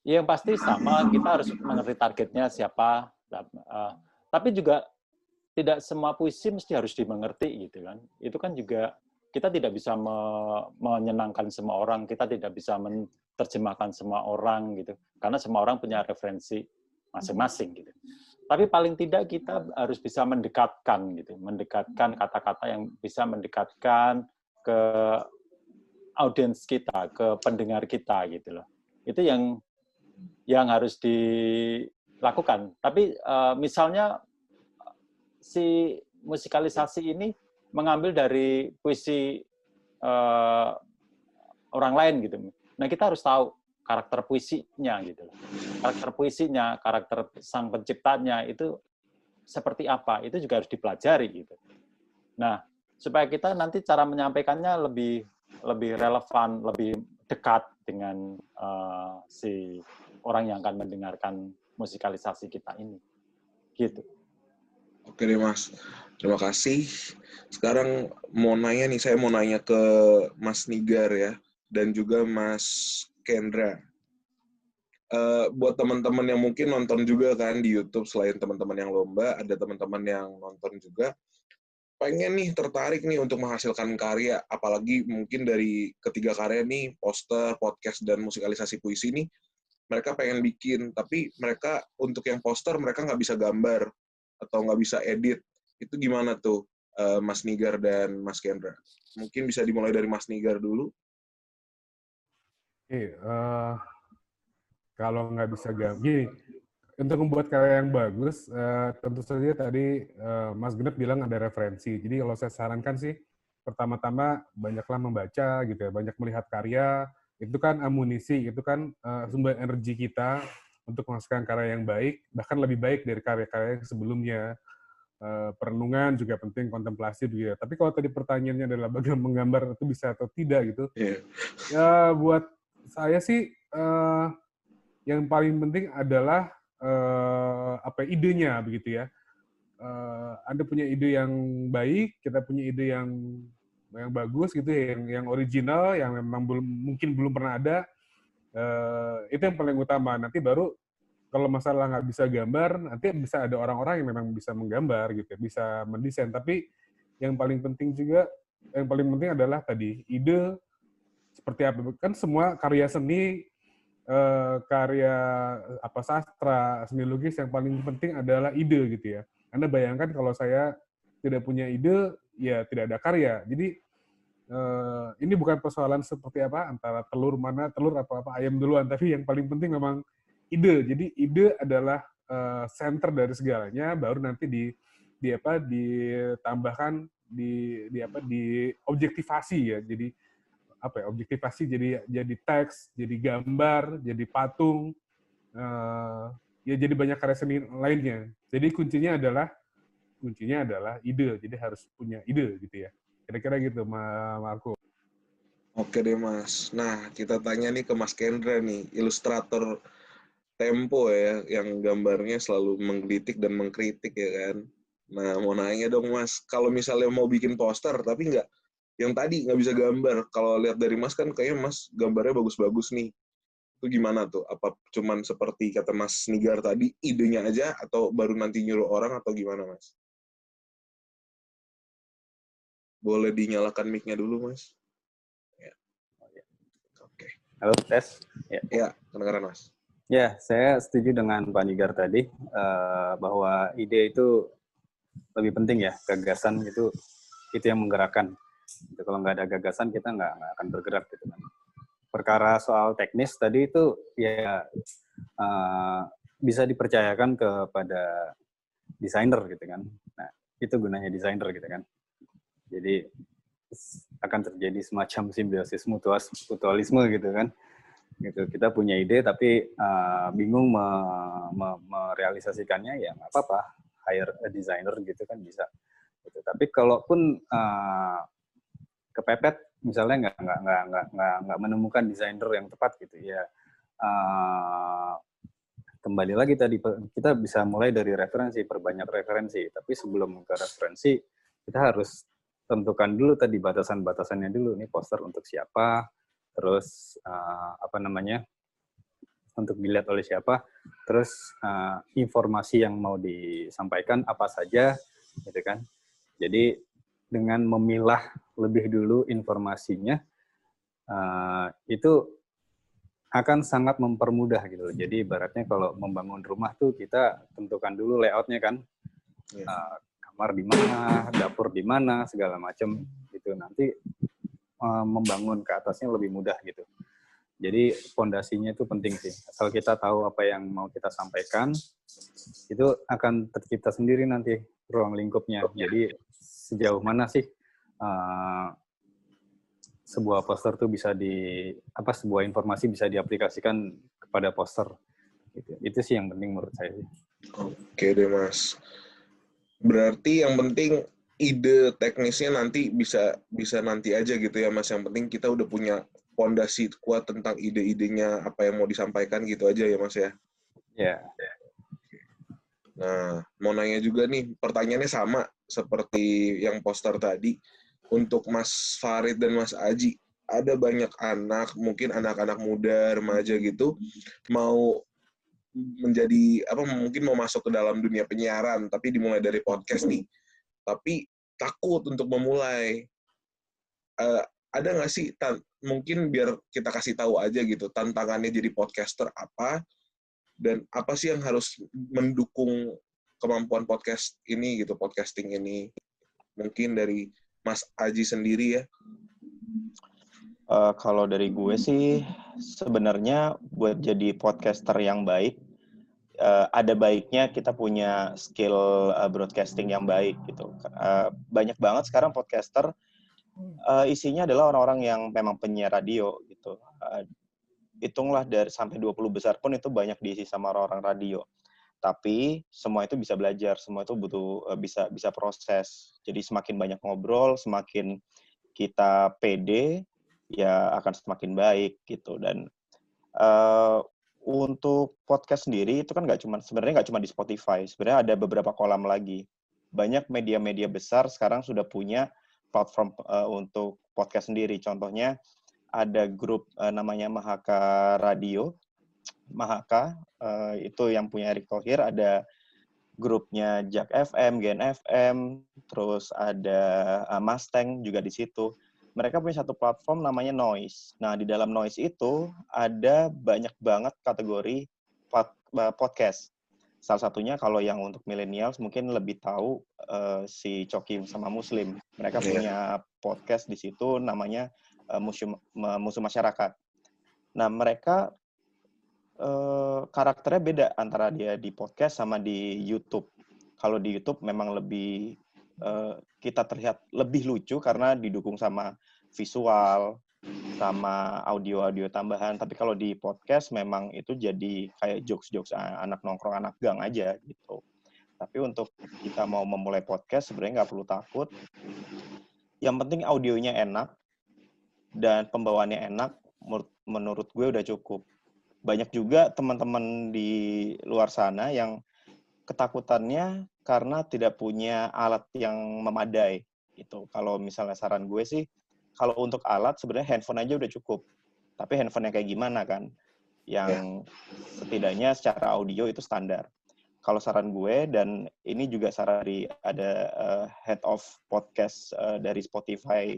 Speaker 6: Yang pasti sama, kita harus mengerti targetnya siapa. Uh, tapi juga tidak semua puisi mesti harus dimengerti gitu kan. Itu kan juga kita tidak bisa me menyenangkan semua orang, kita tidak bisa menerjemahkan semua orang gitu. Karena semua orang punya referensi masing-masing gitu. Tapi paling tidak kita harus bisa mendekatkan gitu, mendekatkan kata-kata yang bisa mendekatkan ke audiens kita, ke pendengar kita gitu loh. Itu yang yang harus dilakukan. Tapi uh, misalnya si musikalisasi ini mengambil dari puisi uh, orang lain gitu. Nah kita harus tahu karakter puisinya gitu. Karakter puisinya, karakter sang penciptanya itu seperti apa? Itu juga harus dipelajari gitu. Nah supaya kita nanti cara menyampaikannya lebih lebih relevan, lebih dekat dengan uh, si orang yang akan mendengarkan musikalisasi kita ini. Gitu.
Speaker 1: Oke deh Mas, terima kasih. Sekarang mau nanya nih, saya mau nanya ke Mas Nigar ya, dan juga Mas Kendra. Uh, buat teman-teman yang mungkin nonton juga kan di YouTube selain teman-teman yang lomba, ada teman-teman yang nonton juga pengen nih tertarik nih untuk menghasilkan karya, apalagi mungkin dari ketiga karya nih, poster, podcast, dan musikalisasi puisi nih, mereka pengen bikin, tapi mereka untuk yang poster mereka nggak bisa gambar atau nggak bisa edit. Itu gimana tuh, uh, Mas Nigar dan Mas Kendra? Mungkin bisa dimulai dari Mas Nigar dulu.
Speaker 4: Oke, uh, kalau nggak bisa gambar, gini, untuk membuat karya yang bagus, uh, tentu saja tadi uh, Mas Genep bilang ada referensi. Jadi kalau saya sarankan sih, pertama-tama banyaklah membaca gitu ya, banyak melihat karya, itu kan amunisi, itu kan uh, sumber energi kita untuk menghasilkan karya yang baik, bahkan lebih baik dari karya-karya yang sebelumnya. Uh, perenungan juga penting, kontemplasi juga. Tapi kalau tadi pertanyaannya adalah [LAUGHS] bagaimana menggambar itu bisa atau tidak gitu, yeah. ya buat saya sih uh, yang paling penting adalah uh, apa idenya begitu ya. Uh, anda punya ide yang baik, kita punya ide yang yang bagus gitu ya, yang yang original, yang memang belum mungkin belum pernah ada. Uh, itu yang paling utama. Nanti baru kalau masalah nggak bisa gambar, nanti bisa ada orang-orang yang memang bisa menggambar gitu, bisa mendesain. Tapi yang paling penting juga, yang paling penting adalah tadi ide seperti apa. Kan semua karya seni uh, karya apa sastra, seni lukis yang paling penting adalah ide gitu ya. Anda bayangkan kalau saya tidak punya ide, ya tidak ada karya. Jadi uh, ini bukan persoalan seperti apa antara telur mana telur apa apa ayam duluan, tapi yang paling penting memang ide. Jadi ide adalah uh, center dari segalanya, baru nanti di di apa ditambahkan di di apa di objektivasi ya. Jadi apa ya objektivasi jadi jadi teks, jadi gambar, jadi patung, uh, ya jadi banyak karya seni lainnya. Jadi kuncinya adalah kuncinya adalah ide. Jadi harus punya ide gitu ya. Kira-kira gitu, Marco.
Speaker 1: Oke deh Mas. Nah kita tanya nih ke Mas Kendra nih, ilustrator Tempo ya, yang gambarnya selalu menggelitik dan mengkritik ya kan. Nah, mau nanya dong Mas, kalau misalnya mau bikin poster tapi nggak, yang tadi nggak bisa gambar, kalau lihat dari Mas kan kayaknya Mas gambarnya bagus-bagus nih. Itu gimana tuh? Apa cuman seperti kata Mas Nigar tadi, idenya aja atau baru nanti nyuruh orang atau gimana Mas? Boleh dinyalakan mic-nya dulu Mas. Ya. Oke.
Speaker 3: Halo, tes. Ya.
Speaker 1: Ya, kedengaran Mas.
Speaker 3: Ya, saya setuju dengan Pak Nigar tadi uh, bahwa ide itu lebih penting ya, gagasan itu itu yang menggerakkan. Gitu, kalau nggak ada gagasan kita nggak, nggak akan bergerak gitu kan. Perkara soal teknis tadi itu ya uh, bisa dipercayakan kepada desainer gitu kan. Nah, itu gunanya desainer gitu kan. Jadi akan terjadi semacam simbiosis mutualisme gitu kan. Gitu kita punya ide tapi uh, bingung me, me, merealisasikannya ya nggak apa-apa. Hire a designer gitu kan bisa. Gitu. tapi kalaupun uh, kepepet misalnya nggak nggak nggak nggak nggak nggak menemukan desainer yang tepat gitu ya uh, kembali lagi tadi kita bisa mulai dari referensi perbanyak referensi. Tapi sebelum ke referensi kita harus tentukan dulu tadi batasan-batasannya dulu nih poster untuk siapa terus uh, apa namanya untuk dilihat oleh siapa, terus uh, informasi yang mau disampaikan apa saja, gitu kan. Jadi dengan memilah lebih dulu informasinya, uh, itu akan sangat mempermudah gitu loh. Jadi ibaratnya kalau membangun rumah tuh kita tentukan dulu layoutnya kan, uh, kamar di mana, dapur di mana, segala macam gitu. Nanti Eh, membangun ke atasnya lebih mudah gitu. Jadi fondasinya itu penting sih. Asal kita tahu apa yang mau kita sampaikan, itu akan tercipta sendiri nanti ruang lingkupnya. Jadi sejauh mana sih uh, sebuah poster tuh bisa di apa sebuah informasi bisa diaplikasikan kepada poster. Gitu. Itu sih yang penting menurut saya.
Speaker 1: Oke deh mas. Berarti yang penting ide teknisnya nanti bisa bisa nanti aja gitu ya mas. Yang penting kita udah punya fondasi kuat tentang ide-idenya apa yang mau disampaikan gitu aja ya mas ya.
Speaker 3: Ya.
Speaker 1: Yeah. nah mau nanya juga nih pertanyaannya sama seperti yang poster tadi. Untuk mas Farid dan mas Aji ada banyak anak mungkin anak-anak muda remaja gitu mau menjadi apa mungkin mau masuk ke dalam dunia penyiaran tapi dimulai dari podcast nih tapi takut untuk memulai. Uh, ada nggak sih, mungkin biar kita kasih tahu aja gitu, tantangannya jadi podcaster apa, dan apa sih yang harus mendukung kemampuan podcast ini gitu, podcasting ini. Mungkin dari Mas Aji sendiri ya.
Speaker 7: Uh, kalau dari gue sih, sebenarnya buat jadi podcaster yang baik, uh, ada baiknya kita punya skill uh, broadcasting yang baik gitu. Uh, banyak banget sekarang podcaster uh, isinya adalah orang-orang yang memang penyiar radio gitu. Uh, hitunglah dari sampai 20 besar pun itu banyak diisi sama orang-orang radio. Tapi semua itu bisa belajar, semua itu butuh uh, bisa bisa proses. Jadi semakin banyak ngobrol, semakin kita pede, ya akan semakin baik gitu. Dan uh, untuk podcast sendiri itu kan nggak cuma sebenarnya nggak cuma di Spotify sebenarnya ada beberapa kolam lagi. Banyak media-media besar sekarang sudah punya platform uh, untuk podcast sendiri. Contohnya ada grup uh, namanya Mahaka Radio. Mahaka uh, itu yang punya Erick Thohir. Ada grupnya Jack FM Gen FM terus ada uh, Mustang juga di situ mereka punya satu platform namanya Noise. Nah, di dalam Noise itu ada banyak banget kategori eh, podcast. Salah satunya kalau yang untuk millennials mungkin lebih tahu uh, si Coki sama Muslim. Mereka yeah. punya podcast di situ namanya uh, Musuh, Musuh Masyarakat. Nah, mereka uh, karakternya beda antara dia di podcast sama di YouTube. Kalau di YouTube memang lebih uh, kita terlihat lebih lucu karena didukung sama visual sama audio-audio tambahan. Tapi kalau di podcast memang itu jadi kayak jokes-jokes anak nongkrong anak gang aja gitu. Tapi untuk kita mau memulai podcast sebenarnya nggak perlu takut. Yang penting audionya enak dan pembawaannya enak. Menurut gue udah cukup. banyak juga teman-teman di luar sana yang ketakutannya karena tidak punya alat yang memadai. Itu kalau misalnya saran gue sih, kalau untuk alat sebenarnya handphone aja udah cukup. Tapi handphone yang kayak gimana kan? Yang setidaknya secara audio itu standar. Kalau saran gue dan ini juga saran dari ada uh, head of podcast uh, dari Spotify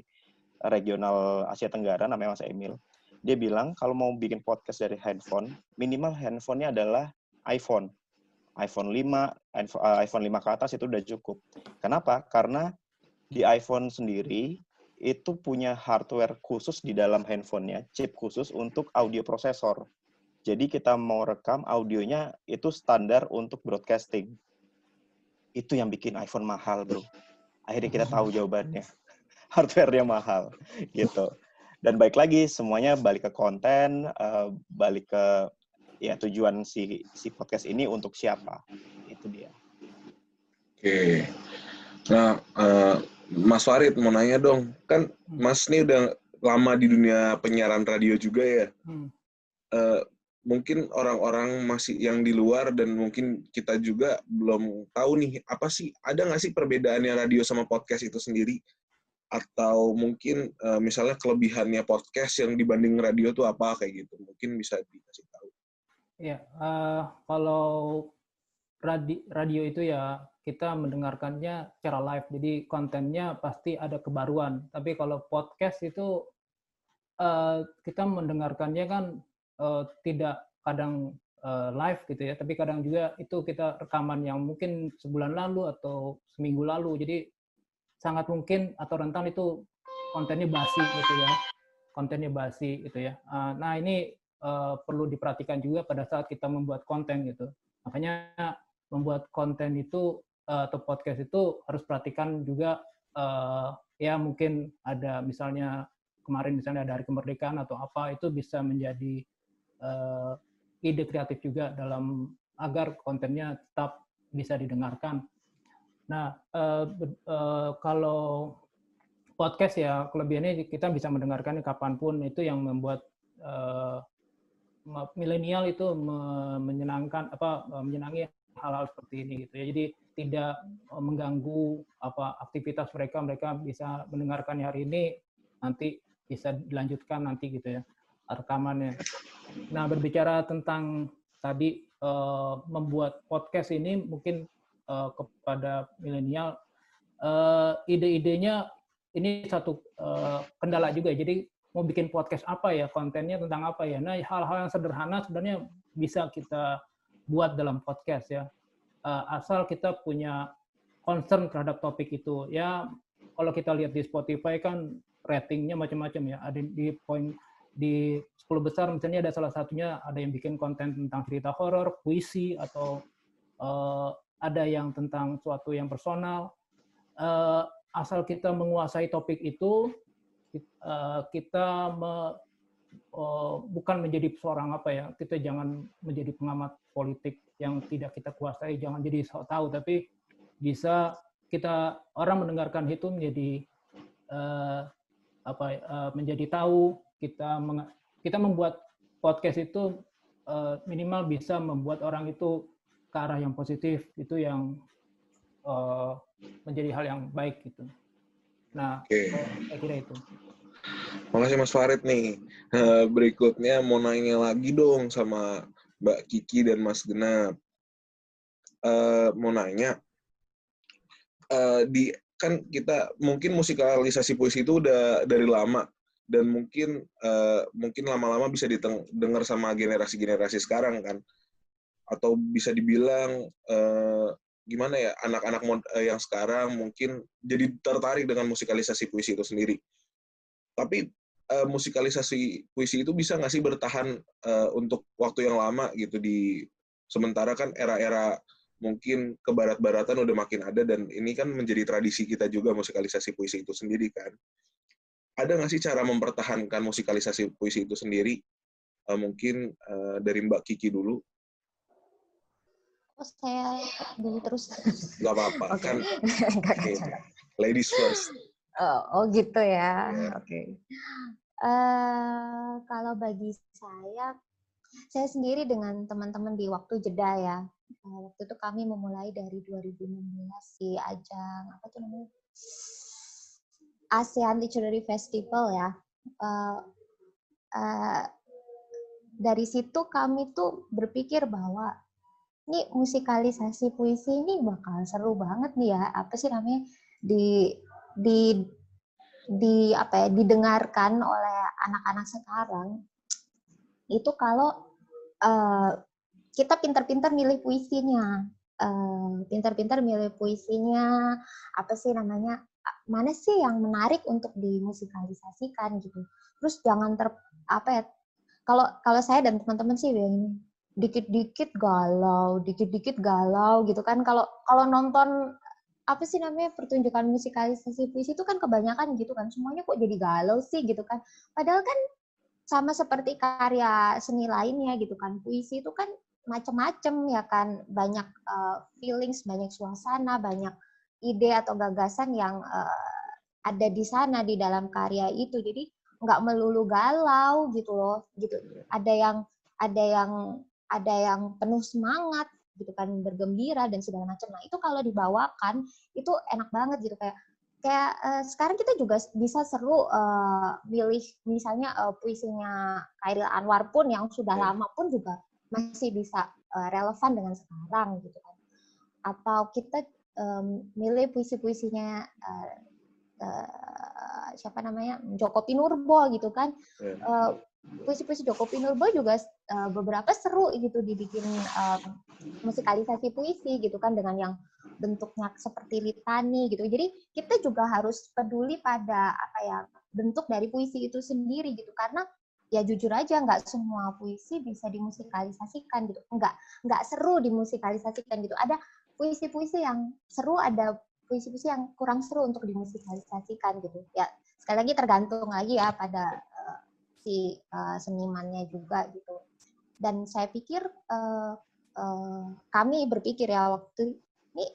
Speaker 7: regional Asia Tenggara namanya Mas Emil dia bilang kalau mau bikin podcast dari handphone, minimal handphonenya adalah iPhone. iPhone 5, iPhone 5 eh, ke atas itu udah cukup. Kenapa? Karena di iPhone sendiri itu punya hardware khusus di dalam handphonenya, chip khusus untuk audio prosesor. Jadi kita mau rekam audionya itu standar untuk broadcasting. Itu yang bikin iPhone mahal, bro. Akhirnya kita tahu jawabannya. [LAUGHS] Hardware-nya mahal, gitu dan baik lagi semuanya balik ke konten uh, balik ke ya tujuan si si podcast ini untuk siapa? Itu dia.
Speaker 1: Oke. Nah uh, Mas Farid mau nanya dong. Kan Mas ini udah lama di dunia penyiaran radio juga ya? Hmm. uh, mungkin orang-orang masih yang di luar dan mungkin kita juga belum tahu nih apa sih ada nggak sih perbedaannya radio sama podcast itu sendiri? Atau mungkin uh, misalnya kelebihannya podcast yang dibanding radio tuh apa kayak gitu. Mungkin bisa dikasih
Speaker 8: ya uh, kalau radio, radio itu ya kita mendengarkannya secara live. Jadi kontennya pasti ada kebaruan. Tapi kalau podcast itu uh, kita mendengarkannya kan uh, tidak kadang uh, live gitu ya. Tapi kadang juga itu kita rekaman yang mungkin sebulan lalu atau seminggu lalu. Jadi sangat mungkin atau rentan itu kontennya basi gitu ya. Kontennya basi gitu ya. Ah, nah ini uh, perlu diperhatikan juga pada saat kita membuat konten gitu. Makanya membuat konten itu uh, atau podcast itu harus perhatikan juga uh, ya mungkin ada misalnya kemarin misalnya ada hari kemerdekaan atau apa itu bisa menjadi uh, ide kreatif juga dalam agar kontennya tetap bisa didengarkan. Nah, uh, uh, kalau podcast ya kelebihannya kita bisa mendengarkan kapan pun itu yang membuat uh, milenial itu menyenangkan apa menyenangi hal-hal seperti ini gitu ya. Jadi tidak mengganggu apa aktivitas mereka mereka bisa mendengarkan hari ini nanti bisa dilanjutkan nanti gitu ya rekamannya. Nah berbicara tentang tadi uh, membuat podcast ini mungkin kepada milenial ide-idenya ini satu kendala juga jadi mau bikin podcast apa ya kontennya tentang apa ya. Nah hal-hal yang sederhana sebenarnya bisa kita buat dalam podcast ya. Uh, asal kita punya concern terhadap topik itu ya. Kalau kita lihat di Spotify kan ratingnya macam-macam ya. Ada di poin di 10 besar misalnya ada salah satunya ada yang bikin konten tentang cerita horor, puisi atau uh, ada yang tentang suatu yang personal. Uh, asal kita menguasai topik itu, kita me, uh, bukan menjadi seorang apa ya, kita jangan menjadi pengamat politik yang tidak kita kuasai, jangan jadi so tahu, tapi bisa kita orang mendengarkan itu menjadi uh, apa menjadi tahu kita kita membuat podcast itu minimal bisa membuat orang itu ke arah yang positif itu yang menjadi hal yang baik gitu. Nah, okay. saya kira itu.
Speaker 1: Makasih Mas Farid nih. Berikutnya mau nanya lagi dong sama Mbak Kiki dan Mas Genap. Uh, mau nanya, uh, di kan kita mungkin musikalisasi puisi itu udah dari lama dan mungkin uh, mungkin lama-lama bisa didengar sama generasi-generasi sekarang kan atau bisa dibilang uh, gimana ya anak-anak uh, yang sekarang mungkin jadi tertarik dengan musikalisasi puisi itu sendiri. Tapi uh, musikalisasi puisi itu bisa nggak sih bertahan uh, untuk waktu yang lama gitu di sementara kan era-era mungkin kebarat-baratan udah makin ada dan ini kan menjadi tradisi kita juga musikalisasi puisi itu sendiri kan. Ada nggak sih cara mempertahankan musikalisasi puisi itu sendiri? Uh, mungkin uh, dari Mbak Kiki dulu
Speaker 5: Oh, saya dulu terus.
Speaker 1: Gak apa-apa, okay. kan. [LAUGHS] okay. Ladies first.
Speaker 5: Oh, oh gitu ya. Yeah. Oke. Okay. Uh, kalau bagi saya, saya sendiri dengan teman-teman di waktu jeda ya. Uh, waktu itu kami memulai dari 2016 di ajang apa tuh namanya ASEAN Literary Festival ya. Uh, uh, dari situ kami tuh berpikir bahwa ini musikalisasi puisi ini bakal seru banget nih ya. Apa sih namanya? Di di di apa ya? Didengarkan oleh anak-anak sekarang. Itu kalau uh, kita pintar-pintar milih puisinya. Uh, pintar-pintar milih puisinya. Apa sih namanya? Mana sih yang menarik untuk dimusikalisasikan gitu? Terus jangan ter apa ya? Kalau kalau saya dan teman-teman sih yang dikit-dikit galau dikit-dikit galau gitu kan. Kalau kalau nonton apa sih namanya pertunjukan musikalisasi puisi itu kan kebanyakan gitu kan. Semuanya kok jadi galau sih gitu kan. Padahal kan sama seperti karya seni lainnya gitu kan. Puisi itu kan macam-macam ya kan. Banyak uh, feelings banyak suasana banyak ide atau gagasan yang uh, ada di sana di dalam karya itu. Jadi nggak melulu galau gitu loh. Gitu. Ada yang ada yang ada yang penuh semangat gitu kan bergembira dan segala macam. Nah itu kalau dibawakan itu enak banget gitu kayak kayak uh, sekarang kita juga bisa seru uh, milih misalnya uh, puisinya Khairil Anwar pun yang sudah yeah. lama pun juga masih bisa uh, relevan dengan sekarang gitu kan. Atau kita um, milih puisi-puisinya uh, uh, siapa namanya Joko Pinurbo gitu kan. Yeah. Iya. Uh, puisi-puisi Joko Pinurbo juga uh, beberapa seru gitu dibikin uh, musikalisasi puisi gitu kan dengan yang bentuknya seperti litani gitu. Jadi kita juga harus peduli pada apa ya bentuk dari puisi itu sendiri gitu karena ya jujur aja nggak semua puisi bisa dimusikalisasikan gitu. Nggak nggak seru dimusikalisasikan gitu. Ada puisi-puisi yang seru, ada puisi-puisi yang kurang seru untuk dimusikalisasikan gitu. Ya sekali lagi tergantung lagi ya pada si uh, senimannya juga gitu. Dan saya pikir uh, uh, kami berpikir ya waktu ini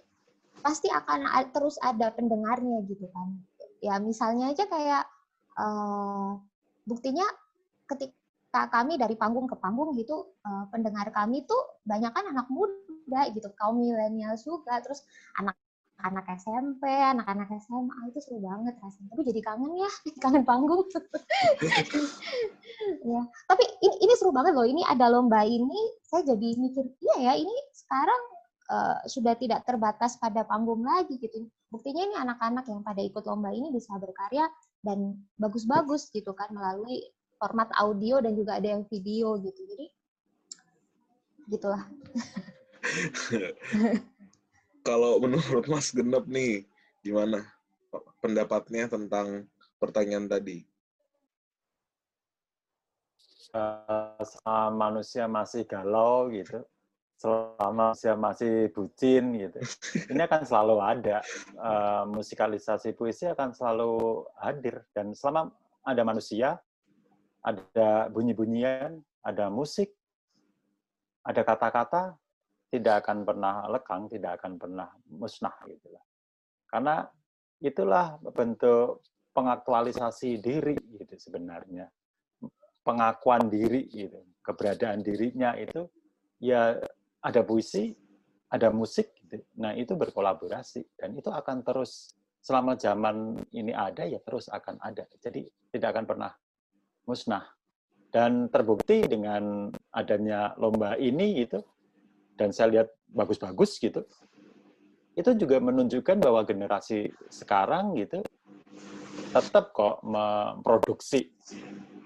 Speaker 5: pasti akan terus ada pendengarnya gitu kan. Ya misalnya aja kayak uh, buktinya ketika kami dari panggung ke panggung gitu uh, pendengar kami tuh banyak kan anak muda gitu kaum milenial juga terus anak anak SMP, anak-anak SMA itu seru banget rasanya. Tapi jadi kangen ya, [LAUGHS] kangen panggung. [LAUGHS] ya. Tapi ini, ini seru banget loh. Ini ada lomba ini, saya jadi mikir, iya ya, ini sekarang uh, sudah tidak terbatas pada panggung lagi gitu. Buktinya ini anak-anak yang pada ikut lomba ini bisa berkarya dan bagus-bagus gitu kan melalui format audio dan juga ada yang video gitu. Jadi gitulah. [LAUGHS]
Speaker 1: kalau menurut Mas Genep nih, gimana pendapatnya tentang pertanyaan tadi?
Speaker 6: Uh, selama manusia masih galau gitu, selama manusia masih bucin gitu, [LAUGHS] ini akan selalu ada uh, musikalisasi puisi akan selalu hadir dan selama ada manusia, ada bunyi-bunyian, ada musik, ada kata-kata, tidak akan pernah lekang, tidak akan pernah musnah gitu lah. Karena itulah bentuk pengaktualisasi diri gitu sebenarnya. Pengakuan diri gitu, keberadaan dirinya itu ya ada puisi, ada musik gitu. Nah, itu berkolaborasi dan itu akan terus selama zaman ini ada ya terus akan ada. Jadi tidak akan pernah musnah. Dan terbukti dengan adanya lomba ini itu dan saya lihat bagus-bagus gitu, itu juga menunjukkan bahwa generasi sekarang gitu tetap kok memproduksi,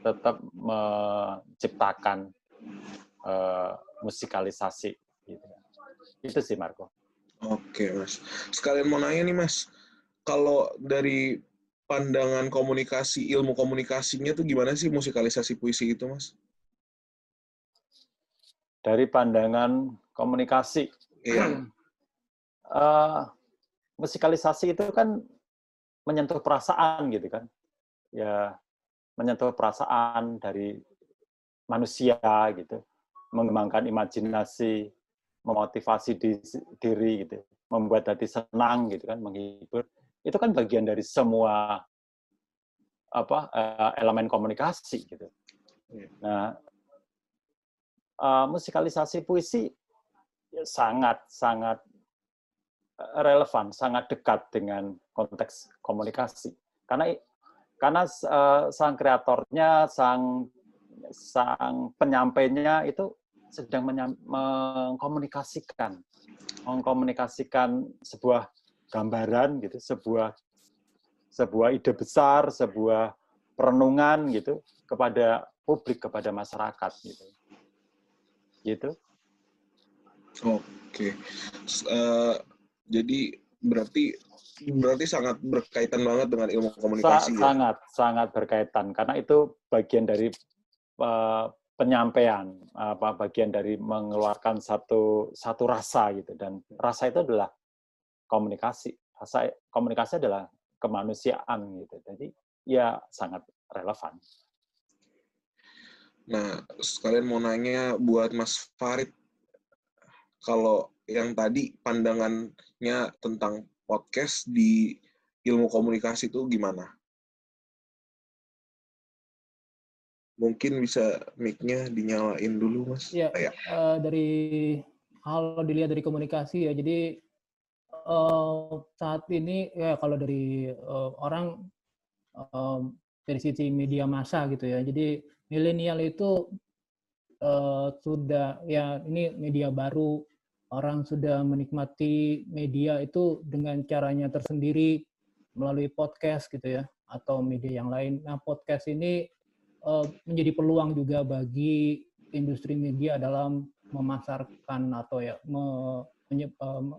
Speaker 6: tetap menciptakan uh, musikalisasi. Gitu. Itu sih Marco.
Speaker 1: Oke mas, sekalian mau nanya nih mas, kalau dari pandangan komunikasi, ilmu komunikasinya tuh gimana sih musikalisasi puisi itu mas?
Speaker 6: Dari pandangan komunikasi. Iya. uh, [CLEARS THROAT] musikalisasi itu kan menyentuh perasaan gitu kan. Ya, menyentuh perasaan dari manusia gitu. Mengembangkan imajinasi, memotivasi di, diri gitu. Membuat hati senang gitu kan, menghibur. Itu kan bagian dari semua apa uh, elemen komunikasi gitu. Iya. Nah, uh, musikalisasi puisi ya sangat sangat eh, relevan, sangat dekat dengan konteks komunikasi. Karena karena uh, sang kreatornya, sang sang penyampainya itu sedang mengkomunikasikan mengkomunikasikan sebuah gambaran gitu, sebuah sebuah ide besar, sebuah perenungan gitu kepada publik, kepada masyarakat gitu. Gitu.
Speaker 1: Oke. Uh, jadi berarti berarti sangat berkaitan banget dengan ilmu komunikasi.
Speaker 6: Sa ya? Sangat, sangat berkaitan karena itu bagian dari uh, penyampaian, apa bagian dari mengeluarkan satu satu rasa gitu dan rasa itu adalah komunikasi. Rasa komunikasi adalah kemanusiaan gitu. Jadi ya sangat relevan.
Speaker 1: Nah, sekalian mau nanya buat Mas Farid, kalau yang tadi pandangannya tentang podcast di ilmu komunikasi itu gimana? Mungkin bisa mic-nya dinyalain dulu, Mas.
Speaker 8: Ya, ya. Uh, dari hal dilihat dari komunikasi ya. Jadi uh, saat ini ya kalau dari uh, orang uh, dari sisi media massa gitu ya. Jadi milenial itu uh, sudah ya ini media baru orang sudah menikmati media itu dengan caranya tersendiri melalui podcast gitu ya atau media yang lain. Nah, podcast ini uh, menjadi peluang juga bagi industri media dalam memasarkan atau ya me, menye, uh,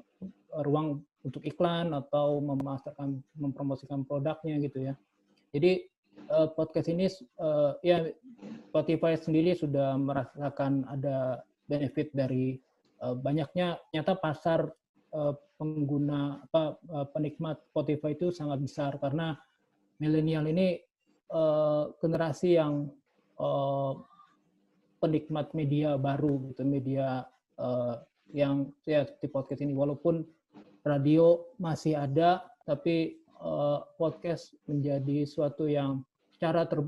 Speaker 8: ruang untuk iklan atau memasarkan mempromosikan produknya gitu ya. Jadi uh, podcast ini uh, ya Spotify sendiri sudah merasakan ada benefit dari banyaknya nyata pasar eh, pengguna apa eh, penikmat Spotify itu sangat besar karena milenial ini generasi yang penikmat media baru gitu media yang ya di podcast ini. Walaupun radio masih ada tapi podcast menjadi suatu yang secara ter,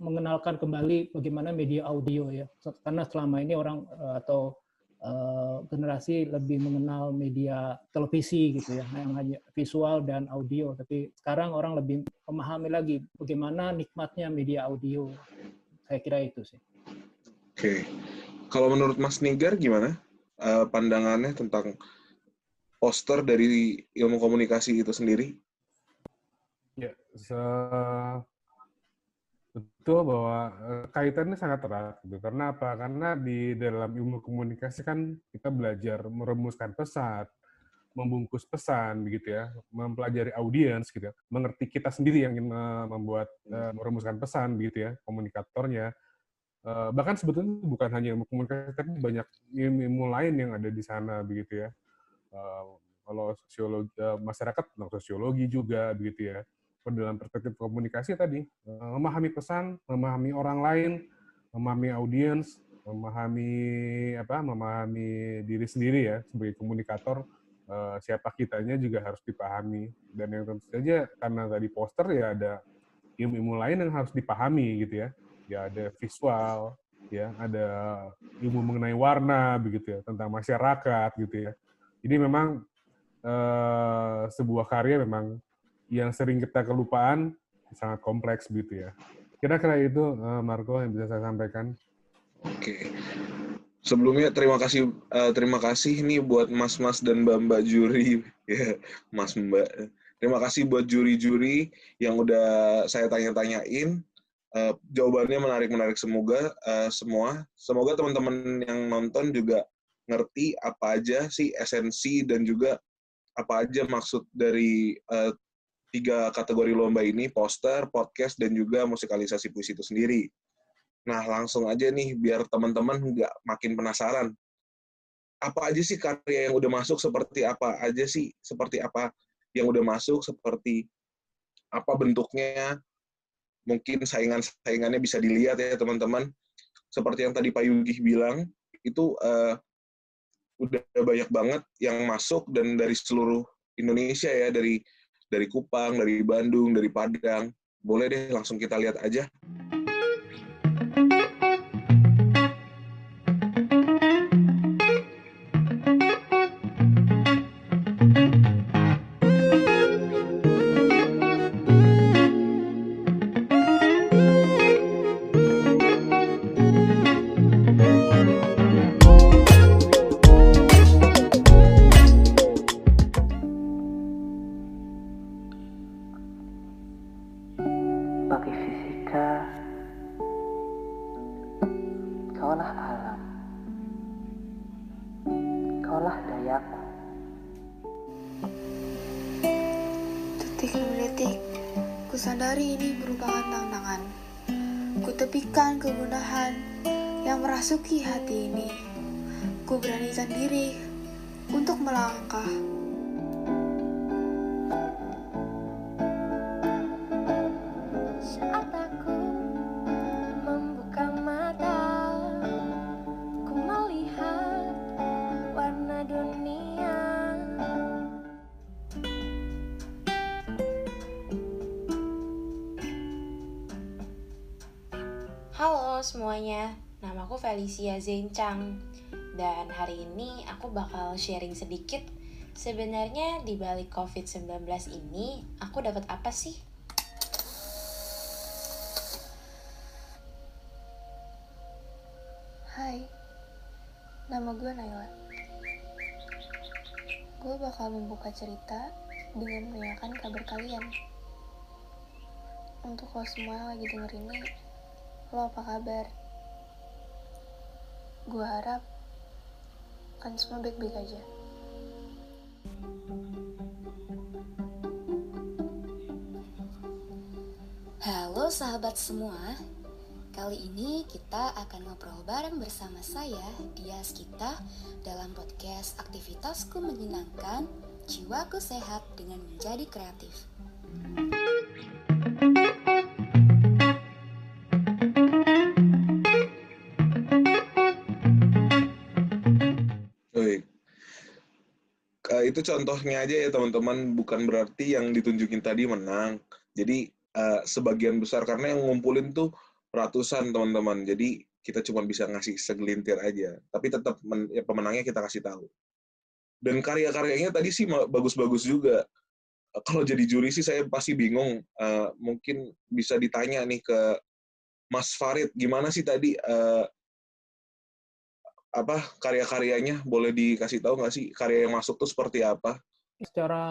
Speaker 8: mengenalkan kembali bagaimana media audio ya. Karena selama ini orang uh, atau uh, generasi lebih mengenal media televisi gitu ya yang hanya visual dan audio. Tapi sekarang orang lebih memahami lagi bagaimana nikmatnya media audio. Saya kira itu sih.
Speaker 1: Oke. Okay. kalau menurut Mas Nigar gimana? Uh, pandangannya tentang poster dari ilmu komunikasi itu sendiri?
Speaker 4: Ya Betul bahwa uh, kaitannya sangat erat gitu. Karena apa? Karena di dalam ilmu komunikasi kan kita belajar merumuskan pesan, membungkus pesan begitu ya, mempelajari audiens gitu, ya. mengerti kita sendiri yang ingin membuat uh, merumuskan pesan begitu ya, komunikatornya. Uh, bahkan sebetulnya bukan hanya ilmu komunikasi, tapi banyak ilmu-ilmu lain yang ada di sana begitu ya. Kalau sosiologi masyarakat sosiologi juga begitu ya dalam perspektif komunikasi tadi eh, memahami pesan, memahami orang lain, memahami audiens, memahami apa, memahami diri sendiri ya sebagai komunikator eh, siapa kitanya juga harus dipahami. Dan yang tentu saja karena tadi poster ya ada ilmu-ilmu lain yang harus dipahami gitu ya. Ya ada visual ya ada ilmu mengenai warna begitu ya tentang masyarakat gitu ya. Jadi memang eh, sebuah karya memang yang sering kita kelupaan sangat kompleks begitu ya. Kira-kira itu uh, Marco yang bisa saya sampaikan.
Speaker 1: Oke. Sebelumnya terima kasih uh, terima kasih nih buat Mas-mas dan Mbak-mbak juri [LAUGHS] ya, Mas Mbak. Terima kasih buat juri-juri yang udah saya tanya-tanyain. Uh, jawabannya menarik-menarik semoga uh, semua. Semoga teman-teman yang nonton juga ngerti apa aja sih esensi dan juga apa aja maksud dari uh, tiga kategori lomba ini, poster, podcast, dan juga musikalisasi puisi itu sendiri. Nah, langsung aja nih, biar teman-teman nggak makin penasaran. Apa aja sih karya yang udah masuk, seperti apa aja sih, seperti apa yang udah masuk, seperti apa bentuknya, mungkin saingan-saingannya bisa dilihat ya teman-teman. Seperti yang tadi Pak Yugih bilang, itu uh, udah banyak banget yang masuk dan dari seluruh Indonesia ya, dari dari Kupang, dari Bandung, dari Padang. Boleh deh langsung kita lihat aja.
Speaker 9: Felicia Zaincang dan hari ini aku bakal sharing sedikit sebenarnya di balik COVID-19 ini aku dapat apa sih?
Speaker 10: Hai, nama gue Naila. Gue bakal membuka cerita dengan menanyakan kabar kalian. Untuk lo semua yang lagi denger ini, lo apa kabar? Gue harap kan semua baik-baik aja.
Speaker 11: Halo sahabat semua, kali ini kita akan ngobrol bareng bersama saya, Dias Kita, dalam podcast Aktivitasku Menyenangkan, Jiwaku Sehat dengan Menjadi Kreatif.
Speaker 1: Itu contohnya aja ya teman-teman, bukan berarti yang ditunjukin tadi menang. Jadi eh, sebagian besar karena yang ngumpulin tuh ratusan teman-teman. Jadi kita cuma bisa ngasih segelintir aja. Tapi tetap ya, pemenangnya kita kasih tahu. Dan karya-karyanya tadi sih bagus-bagus juga. Eh, Kalau jadi juri sih saya pasti bingung. Eh, mungkin bisa ditanya nih ke Mas Farid, gimana sih tadi eh, apa karya-karyanya boleh dikasih tahu nggak sih karya yang masuk tuh seperti apa?
Speaker 8: Secara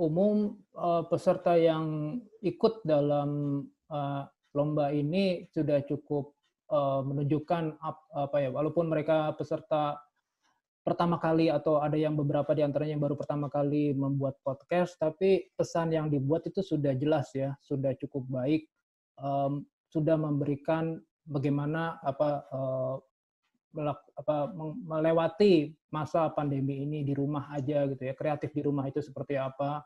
Speaker 8: umum eh, peserta yang ikut dalam eh, lomba ini sudah cukup eh, menunjukkan ap- apa ya walaupun mereka peserta pertama kali atau ada yang beberapa di antaranya yang baru pertama kali membuat podcast tapi pesan yang dibuat itu sudah jelas ya sudah cukup baik sudah memberikan bagaimana apa apa melewati masa pandemi ini di rumah aja gitu ya. Kreatif di rumah itu seperti apa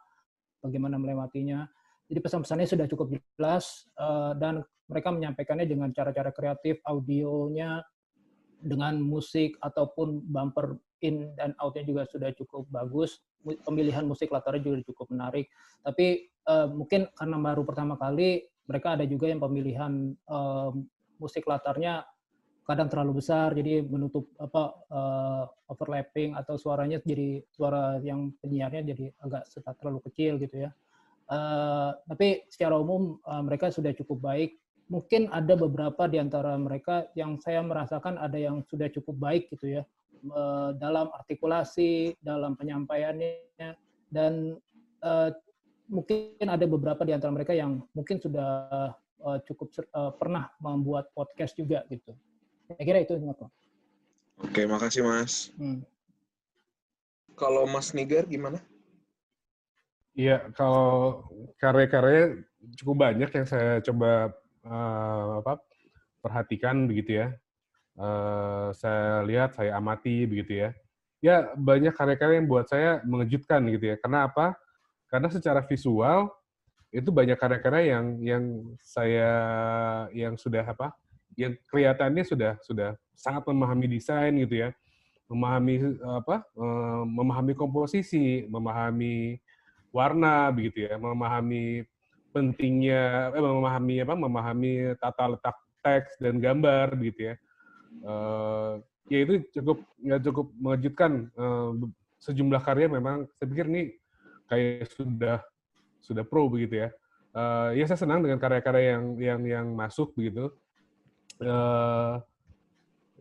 Speaker 8: bagaimana melewatinya. Jadi pesan-pesannya sudah cukup jelas eh, dan mereka menyampaikannya dengan cara-cara kreatif audionya dengan musik ataupun bumper in dan outnya juga sudah cukup bagus. Pemilihan musik latarnya juga cukup menarik. Tapi eh, mungkin karena baru pertama kali mereka ada juga yang pemilihan eh, musik latarnya kadang terlalu besar jadi menutup apa eh, overlapping atau suaranya jadi suara yang penyiarnya jadi agak terlalu kecil gitu ya. Eh, tapi secara umum eh, mereka sudah cukup baik. Mungkin ada beberapa di antara mereka yang saya merasakan ada yang sudah cukup baik gitu ya eh, dalam artikulasi dalam penyampaiannya dan eh, mungkin ada beberapa di antara mereka yang mungkin sudah eh, cukup eh, pernah membuat podcast juga gitu saya kira itu Mas.
Speaker 1: Oke, makasih Mas.
Speaker 8: Hmm.
Speaker 1: Kalau Mas Nigar gimana?
Speaker 4: Iya, kalau karya-karya cukup banyak yang saya coba eh, apa perhatikan begitu ya. Eh, saya lihat, saya amati begitu ya. Ya banyak karya-karya yang buat saya mengejutkan gitu ya. Karena apa? Karena secara visual itu banyak karya-karya yang yang saya yang sudah apa? Yang kelihatannya sudah sudah sangat memahami desain gitu ya. Memahami apa? eh, memahami komposisi, memahami warna begitu ya, memahami pentingnya, eh, memahami apa, memahami tata letak teks dan gambar begitu ya. Eh, ya itu cukup nggak cukup mengejutkan. Eh, sejumlah karya memang saya pikir ini kayak sudah sudah pro begitu ya. Eh, ya saya senang dengan karya-karya yang yang yang masuk begitu. Eh,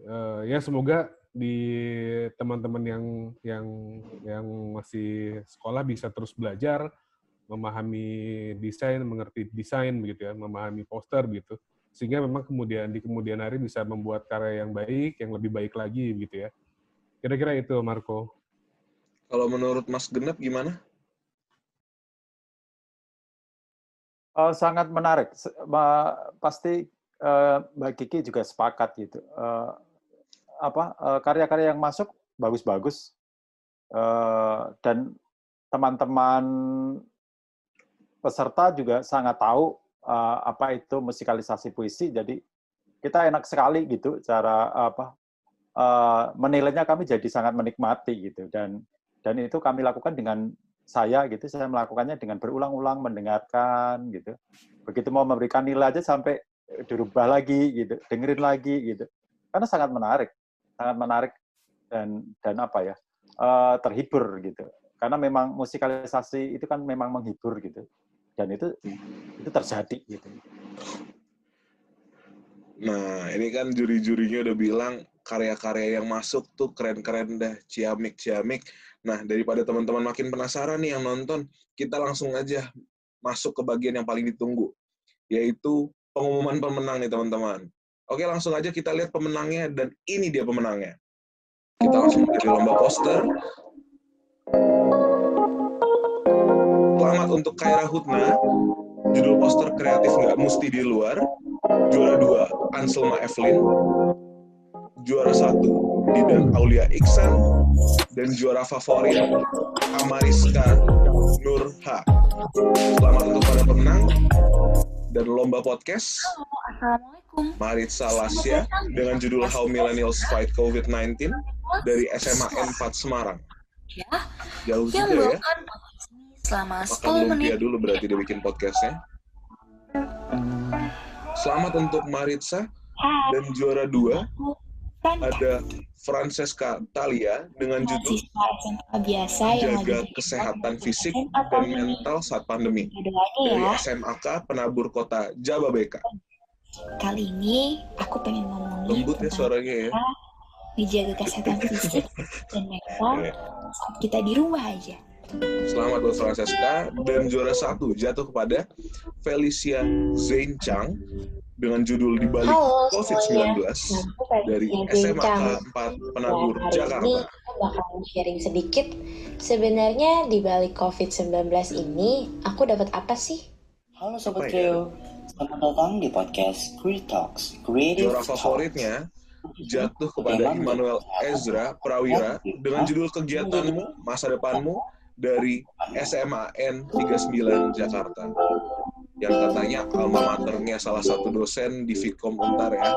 Speaker 4: eh, ya semoga di teman-teman yang yang yang masih sekolah bisa terus belajar memahami desain, mengerti desain begitu ya, memahami poster gitu. Sehingga memang kemudian di kemudian hari bisa membuat karya yang baik, yang lebih baik lagi gitu ya. Kira-kira itu Marco.
Speaker 1: Kalau menurut Mas Genep gimana?
Speaker 6: Uh, sangat menarik. Pasti uh, Mbak Kiki juga sepakat gitu. Uh, apa karya-karya yang masuk bagus-bagus dan teman-teman peserta juga sangat tahu apa itu musikalisasi puisi. Jadi kita enak sekali gitu cara apa menilainya kami jadi sangat menikmati gitu dan dan itu kami lakukan dengan saya gitu saya melakukannya dengan berulang-ulang mendengarkan gitu begitu mau memberikan nilai aja sampai dirubah lagi gitu dengerin lagi gitu. Karena sangat menarik sangat menarik dan dan apa ya uh, terhibur gitu. Karena memang musikalisasi itu kan memang menghibur gitu. Dan itu itu terjadi gitu.
Speaker 1: Nah ini kan juri-jurinya udah bilang karya-karya yang masuk tuh keren-keren dah ciamik ciamik. Nah daripada teman-teman makin penasaran nih yang nonton kita langsung aja masuk ke bagian yang paling ditunggu yaitu pengumuman pemenang nih teman-teman oke langsung aja kita lihat pemenangnya dan ini dia pemenangnya kita langsung dari lomba poster Selamat untuk Kaira Hutna, judul poster kreatif nggak mesti di luar. Juara dua, Anselma Evelyn. Juara satu, Didan Aulia Iksan. Dan juara favorit, Amariska Nurha. Selamat untuk para pemenang dan lomba podcast.
Speaker 10: Assalamualaikum.
Speaker 1: Maritza Lasya dengan judul How Millennials Fight COVID-19 dari SMA N4 Semarang.
Speaker 10: Ya,
Speaker 1: Jauh
Speaker 10: yang
Speaker 1: juga ya.
Speaker 10: selama
Speaker 1: Makan
Speaker 10: 10 menit.
Speaker 1: dulu berarti dia bikin podcastnya. Selamat untuk Maritza dan juara dua ada Francesca Talia dengan judul
Speaker 10: biasa
Speaker 1: Jaga Kesehatan Fisik dan Mental Saat Pandemi
Speaker 10: Doanya
Speaker 1: dari
Speaker 10: ya.
Speaker 1: SMAK Penabur Kota Jababeka.
Speaker 10: Kali ini aku pengen ngomongin
Speaker 1: Lembut ya suaranya ya.
Speaker 10: menjaga kesehatan fisik dan [LAUGHS] mental saat kita di rumah aja.
Speaker 1: Selamat buat Francesca dan juara satu jatuh kepada Felicia Zain Chang dengan judul di balik
Speaker 9: Halo
Speaker 1: COVID-19
Speaker 9: semuanya,
Speaker 1: dari
Speaker 9: Zain
Speaker 1: 4 Penabur
Speaker 9: Dan hari ini
Speaker 1: Jakarta.
Speaker 9: aku bakal sharing sedikit. Sebenarnya di balik COVID-19 ini, aku dapat apa sih?
Speaker 12: Halo Sobat
Speaker 1: Apa ya?
Speaker 12: Selamat datang di podcast Creative Talks, Creative
Speaker 1: Juara favoritnya jatuh kepada Immanuel Ezra Prawira dengan judul Kegiatanmu, Masa Depanmu dari SMAN 39 Jakarta. Yang katanya alma maternya salah satu dosen di Vkom Untar ya.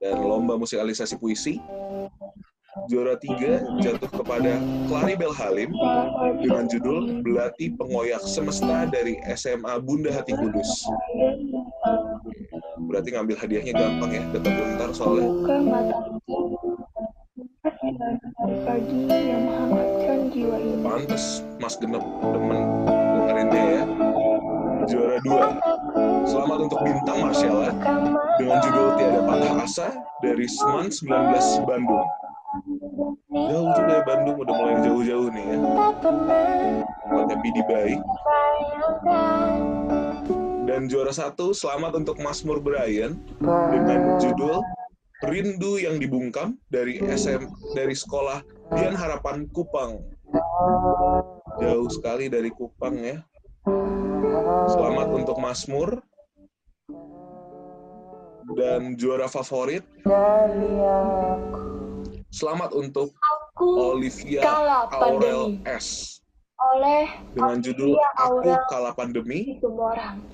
Speaker 1: Dan lomba musikalisasi puisi. Juara tiga jatuh kepada Claribel Halim dengan judul Belati Pengoyak Semesta dari SMA Bunda Hati Kudus. Berarti ngambil hadiahnya gampang ya, dekat Untar soalnya.
Speaker 13: Pagi yang menghangatkan jiwa ini.
Speaker 1: Pantes Mas Genep demen dengerinnya ya. Juara dua. Selamat untuk Bintang Marcella dengan judul Tiada Patah Asa dari Seman 19 Bandung. Jauh juga ya Bandung, udah mulai jauh-jauh nih ya. Tempatnya Pidi baik. Dan juara satu, selamat untuk Masmur Brian dengan judul Rindu yang dibungkam dari SM dari sekolah Dian Harapan Kupang. Jauh sekali dari Kupang ya. Selamat untuk Masmur. Dan juara favorit, selamat untuk Olivia Aurel
Speaker 13: pandemi.
Speaker 1: S.
Speaker 13: Oleh
Speaker 1: Dengan judul
Speaker 13: Olivia
Speaker 1: Aku
Speaker 13: Aurel
Speaker 1: Kala Pandemi.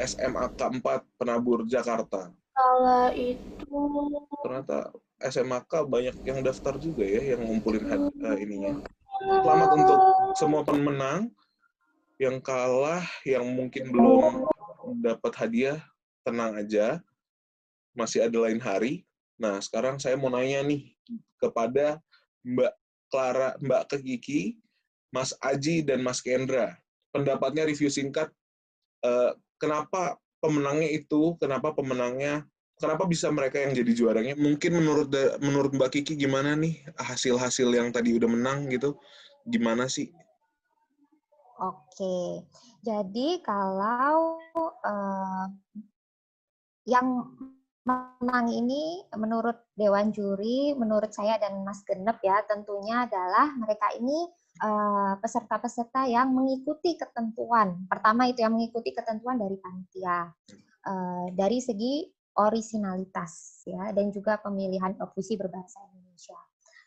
Speaker 1: SMA K4 Penabur Jakarta.
Speaker 13: Kala itu
Speaker 1: Ternyata SMAK banyak yang daftar juga ya, yang ngumpulin had- eh, ininya. Selamat untuk semua pemenang yang kalah, yang mungkin belum dapat hadiah, tenang aja, masih ada lain hari. Nah, sekarang saya mau nanya nih kepada Mbak Clara, Mbak Kiki, Mas Aji, dan Mas Kendra. Pendapatnya review singkat, eh, kenapa pemenangnya itu, kenapa pemenangnya, kenapa bisa mereka yang jadi juaranya? Mungkin menurut menurut Mbak Kiki gimana nih hasil-hasil yang tadi udah menang gitu? Gimana sih?
Speaker 5: Oke, jadi kalau uh, yang menang ini menurut Dewan Juri, menurut saya dan Mas Genep ya, tentunya adalah mereka ini peserta-peserta uh, yang mengikuti ketentuan. Pertama itu yang mengikuti ketentuan dari panitia. Uh, dari segi orisinalitas ya dan juga pemilihan puisi berbahasa Indonesia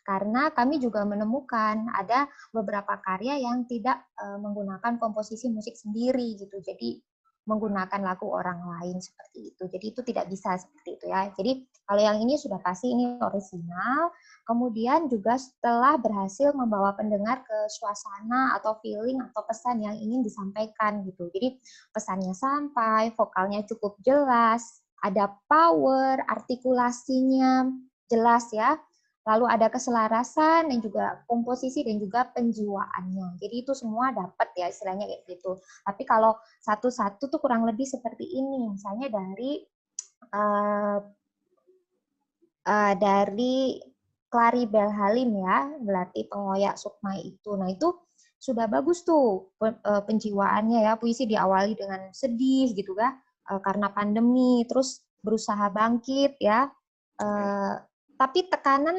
Speaker 5: karena kami juga menemukan ada beberapa karya yang tidak uh, menggunakan komposisi musik sendiri gitu. Jadi menggunakan lagu orang lain seperti itu. Jadi itu tidak bisa seperti itu ya. Jadi kalau yang ini sudah pasti ini original. Kemudian juga setelah berhasil membawa pendengar ke suasana atau feeling atau pesan yang ingin disampaikan gitu. Jadi pesannya sampai, vokalnya cukup jelas, ada power, artikulasinya jelas ya lalu ada keselarasan dan juga komposisi dan juga penjiwaannya. Jadi itu semua dapat ya istilahnya kayak gitu. Tapi kalau satu-satu tuh kurang lebih seperti ini, misalnya dari uh, uh, dari Claribel Halim ya, berarti pengoyak Sukma itu. Nah itu sudah bagus tuh eh, penjiwaannya ya, puisi diawali dengan sedih gitu kan, karena pandemi, terus berusaha bangkit ya. tapi tekanan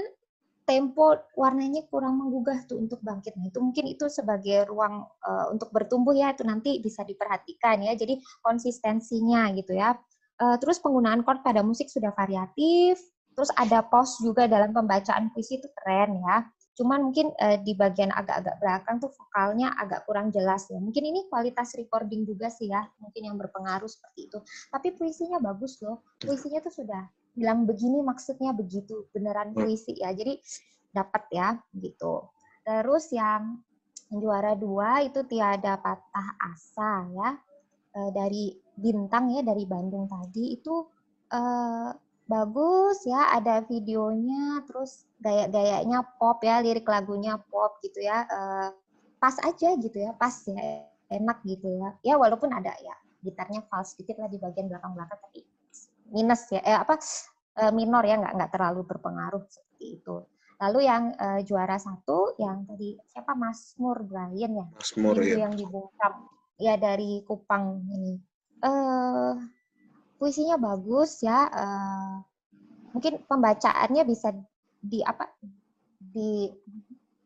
Speaker 5: tempo warnanya kurang menggugah tuh untuk bangkit. Nah, itu mungkin itu sebagai ruang uh, untuk bertumbuh ya itu nanti bisa diperhatikan ya. Jadi konsistensinya gitu ya. Uh, terus penggunaan chord pada musik sudah variatif. Terus ada pause juga dalam pembacaan puisi itu keren ya. Cuman mungkin uh, di bagian agak-agak belakang tuh vokalnya agak kurang jelas ya. Mungkin ini kualitas recording juga sih ya, mungkin yang berpengaruh seperti itu. Tapi puisinya bagus loh. Puisinya tuh sudah bilang begini maksudnya begitu beneran hmm. puisi ya jadi dapat ya gitu terus yang juara dua itu tiada patah asa ya e, dari bintang ya dari Bandung tadi itu e, bagus ya ada videonya terus gaya-gayanya pop ya lirik lagunya pop gitu ya e, pas aja gitu ya pas ya enak gitu ya ya walaupun ada ya gitarnya fals sedikit lah di bagian belakang-belakang tapi minus ya eh apa eh, minor ya nggak nggak terlalu berpengaruh seperti itu. Lalu yang uh, juara satu yang tadi siapa Mas Mur Brian ya?
Speaker 1: Mas Mur ya.
Speaker 5: yang dibungkam ya dari Kupang ini. Uh, puisinya bagus ya. Uh, mungkin pembacaannya bisa di apa di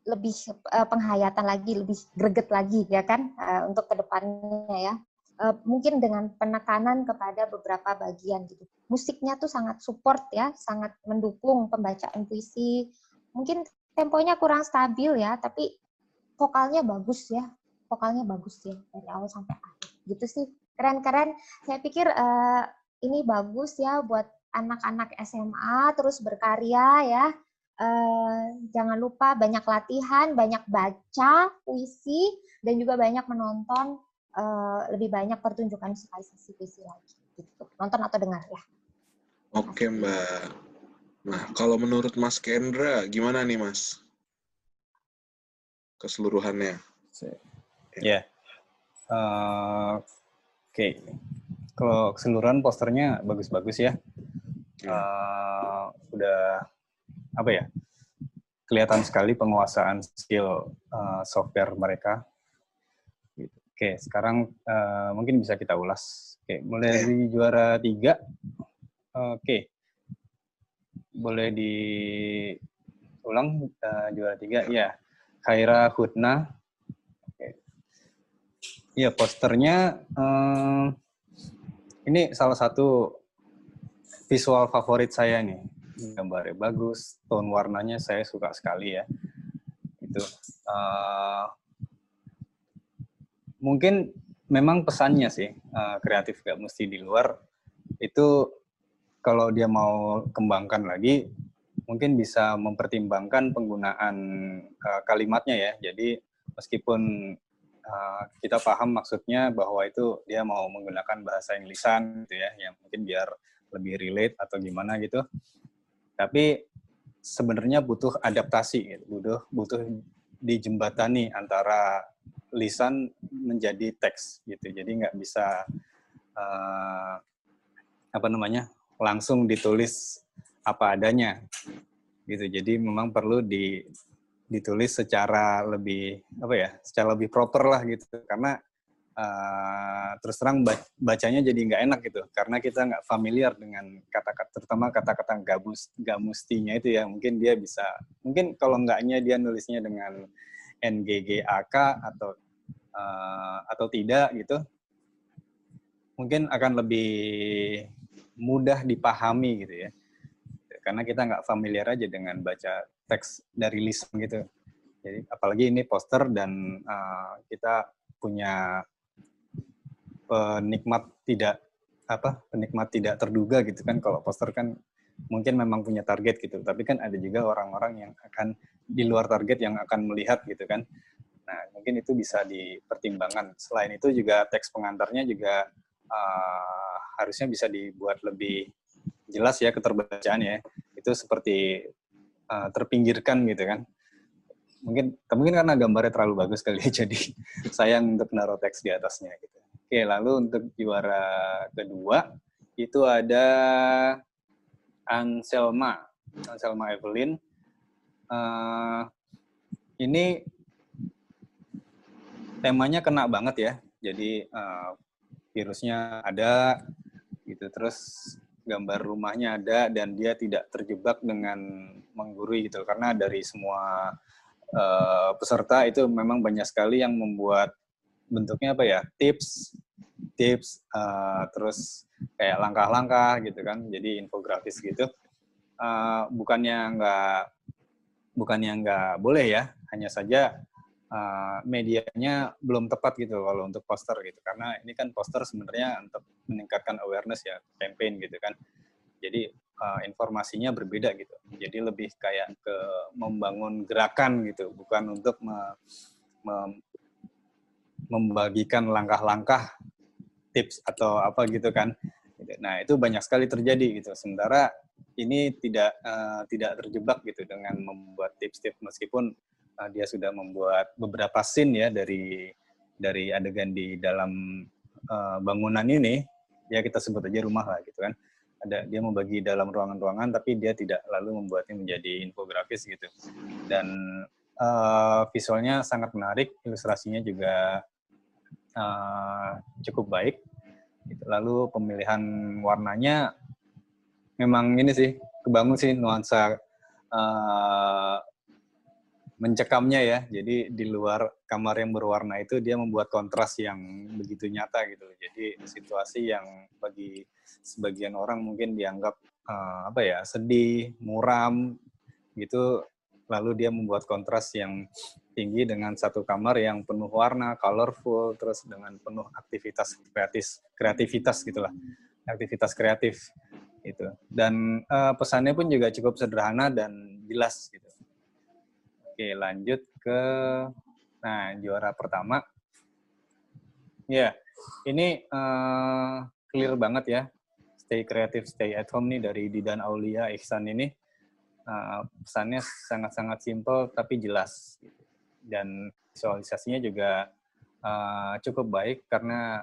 Speaker 5: lebih uh, penghayatan lagi, lebih greget lagi ya kan uh, untuk ke depannya ya. Eh, mungkin dengan penekanan kepada beberapa bagian gitu. Musiknya tuh sangat support ya, sangat mendukung pembacaan puisi. Mungkin temponya kurang stabil ya, tapi vokalnya bagus ya. Vokalnya bagus ya dari awal sampai akhir. Gitu sih. Keren-keren. Saya pikir uh, ini bagus ya buat anak-anak SMA terus berkarya ya. Uh, jangan lupa banyak latihan, banyak baca puisi dan juga banyak menonton uh, lebih banyak pertunjukan musikalisasi visi lagi gitu. Nonton atau dengar ya.
Speaker 1: Oke, Mbak. Nah, kalau menurut Mas Kendra gimana nih, Mas? Keseluruhannya.
Speaker 3: Ya. Yeah. Uh, Oke. Okay. Kalau keseluruhan posternya bagus-bagus ya. Uh, udah apa ya? Kelihatan sekali penguasaan skill uh, software mereka Oke, sekarang uh, mungkin bisa kita ulas. Oke, mulai dari juara tiga. Oke, boleh diulang uh, juara tiga. Ya, Khaira Hudna. Oke. Iya, posternya uh, ini salah satu visual favorit saya nih. Gambarnya bagus, tone warnanya saya suka sekali ya. Itu. Uh, mungkin memang pesannya sih uh, kreatif gak mesti di luar itu kalau dia mau kembangkan lagi mungkin bisa mempertimbangkan penggunaan uh, kalimatnya ya jadi meskipun uh, kita paham maksudnya bahwa itu dia mau menggunakan bahasa Inggrisan gitu ya yang mungkin biar lebih relate atau gimana gitu tapi sebenarnya butuh adaptasi gitu. butuh butuh dijembatani antara lisan menjadi teks gitu. Jadi nggak bisa uh, apa namanya langsung ditulis apa adanya gitu. Jadi memang perlu di ditulis secara lebih apa ya secara lebih proper lah gitu karena uh, terus terang bacanya jadi nggak enak gitu karena kita nggak familiar dengan kata-kata terutama kata-kata nggak nggak mustinya itu ya mungkin dia bisa mungkin kalau enggaknya dia nulisnya dengan NGGAK atau uh, atau tidak gitu mungkin akan lebih mudah dipahami gitu ya. Karena kita nggak familiar aja dengan baca teks dari lisan gitu. Jadi apalagi ini poster dan uh, kita punya penikmat tidak apa penikmat tidak terduga gitu kan. Kalau poster kan mungkin memang punya target gitu. Tapi kan ada juga orang-orang yang akan di luar target yang akan melihat gitu kan nah mungkin itu bisa dipertimbangkan. Selain itu juga teks pengantarnya juga uh, harusnya bisa dibuat lebih jelas ya keterbacaannya itu seperti uh, terpinggirkan gitu kan. Mungkin mungkin karena gambarnya terlalu bagus kali ya [LAUGHS] jadi sayang untuk naruh teks di atasnya gitu. Oke lalu untuk juara kedua itu ada Anselma Anselma Evelyn. Uh, ini temanya kena banget ya. Jadi uh, virusnya ada gitu terus gambar rumahnya ada dan dia tidak terjebak dengan menggurui gitu. Karena dari semua uh, peserta itu memang banyak sekali yang membuat bentuknya apa ya tips tips uh, terus kayak langkah-langkah gitu kan. Jadi infografis gitu. Uh, bukannya nggak bukannya nggak boleh ya hanya saja uh, medianya belum tepat gitu kalau untuk poster gitu. Karena ini kan poster sebenarnya untuk meningkatkan awareness ya campaign gitu kan. Jadi uh, informasinya berbeda gitu. Jadi lebih kayak ke membangun gerakan gitu bukan untuk me, me, membagikan langkah-langkah tips atau apa gitu kan. Nah itu banyak sekali terjadi gitu. Sementara ini tidak uh, tidak terjebak gitu dengan membuat tips-tips meskipun uh, dia sudah membuat beberapa scene ya dari dari adegan di dalam uh, bangunan ini. Ya kita sebut aja rumah lah gitu kan. Ada dia membagi dalam ruangan-ruangan tapi dia tidak lalu membuatnya menjadi infografis gitu. Dan uh, visualnya sangat menarik ilustrasinya juga uh, cukup baik gitu. lalu pemilihan warnanya memang ini sih kebangun sih nuansa uh, mencekamnya ya. Jadi di luar kamar yang berwarna itu dia membuat kontras yang begitu nyata gitu. Jadi situasi yang bagi sebagian orang mungkin dianggap uh, apa ya sedih, muram gitu. Lalu dia membuat kontras yang tinggi dengan satu kamar yang penuh warna, colorful, terus dengan penuh aktivitas kreatif, kreativitas gitulah, aktivitas kreatif itu. Dan uh, pesannya pun juga cukup sederhana dan jelas gitu Oke, lanjut ke nah juara pertama. Ya, ini uh, clear banget ya. Stay creative, stay at home nih dari Didan Aulia Ihsan ini. Uh, pesannya sangat-sangat simple tapi jelas. Dan visualisasinya juga uh, cukup baik karena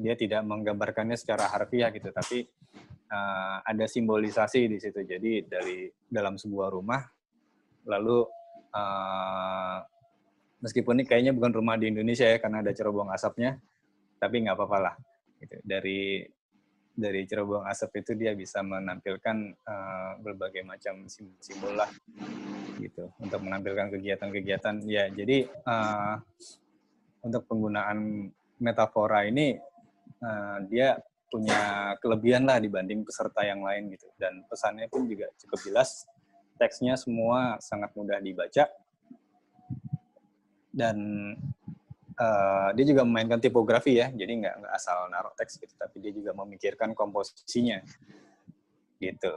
Speaker 3: dia tidak menggambarkannya secara harfiah gitu, tapi uh, ada simbolisasi di situ. Jadi dari dalam sebuah rumah, lalu uh, meskipun ini kayaknya bukan rumah di Indonesia ya karena ada cerobong asapnya, tapi nggak apa-apa lah. Gitu. Dari dari cerobong asap itu dia bisa menampilkan uh, berbagai macam simbol lah gitu untuk menampilkan kegiatan-kegiatan ya jadi uh, untuk penggunaan metafora ini uh, dia punya kelebihan lah dibanding peserta yang lain gitu dan pesannya pun juga cukup jelas teksnya semua sangat mudah dibaca. Dan uh, dia juga memainkan tipografi ya jadi nggak nggak asal naruh teks gitu tapi dia juga memikirkan komposisinya. Gitu.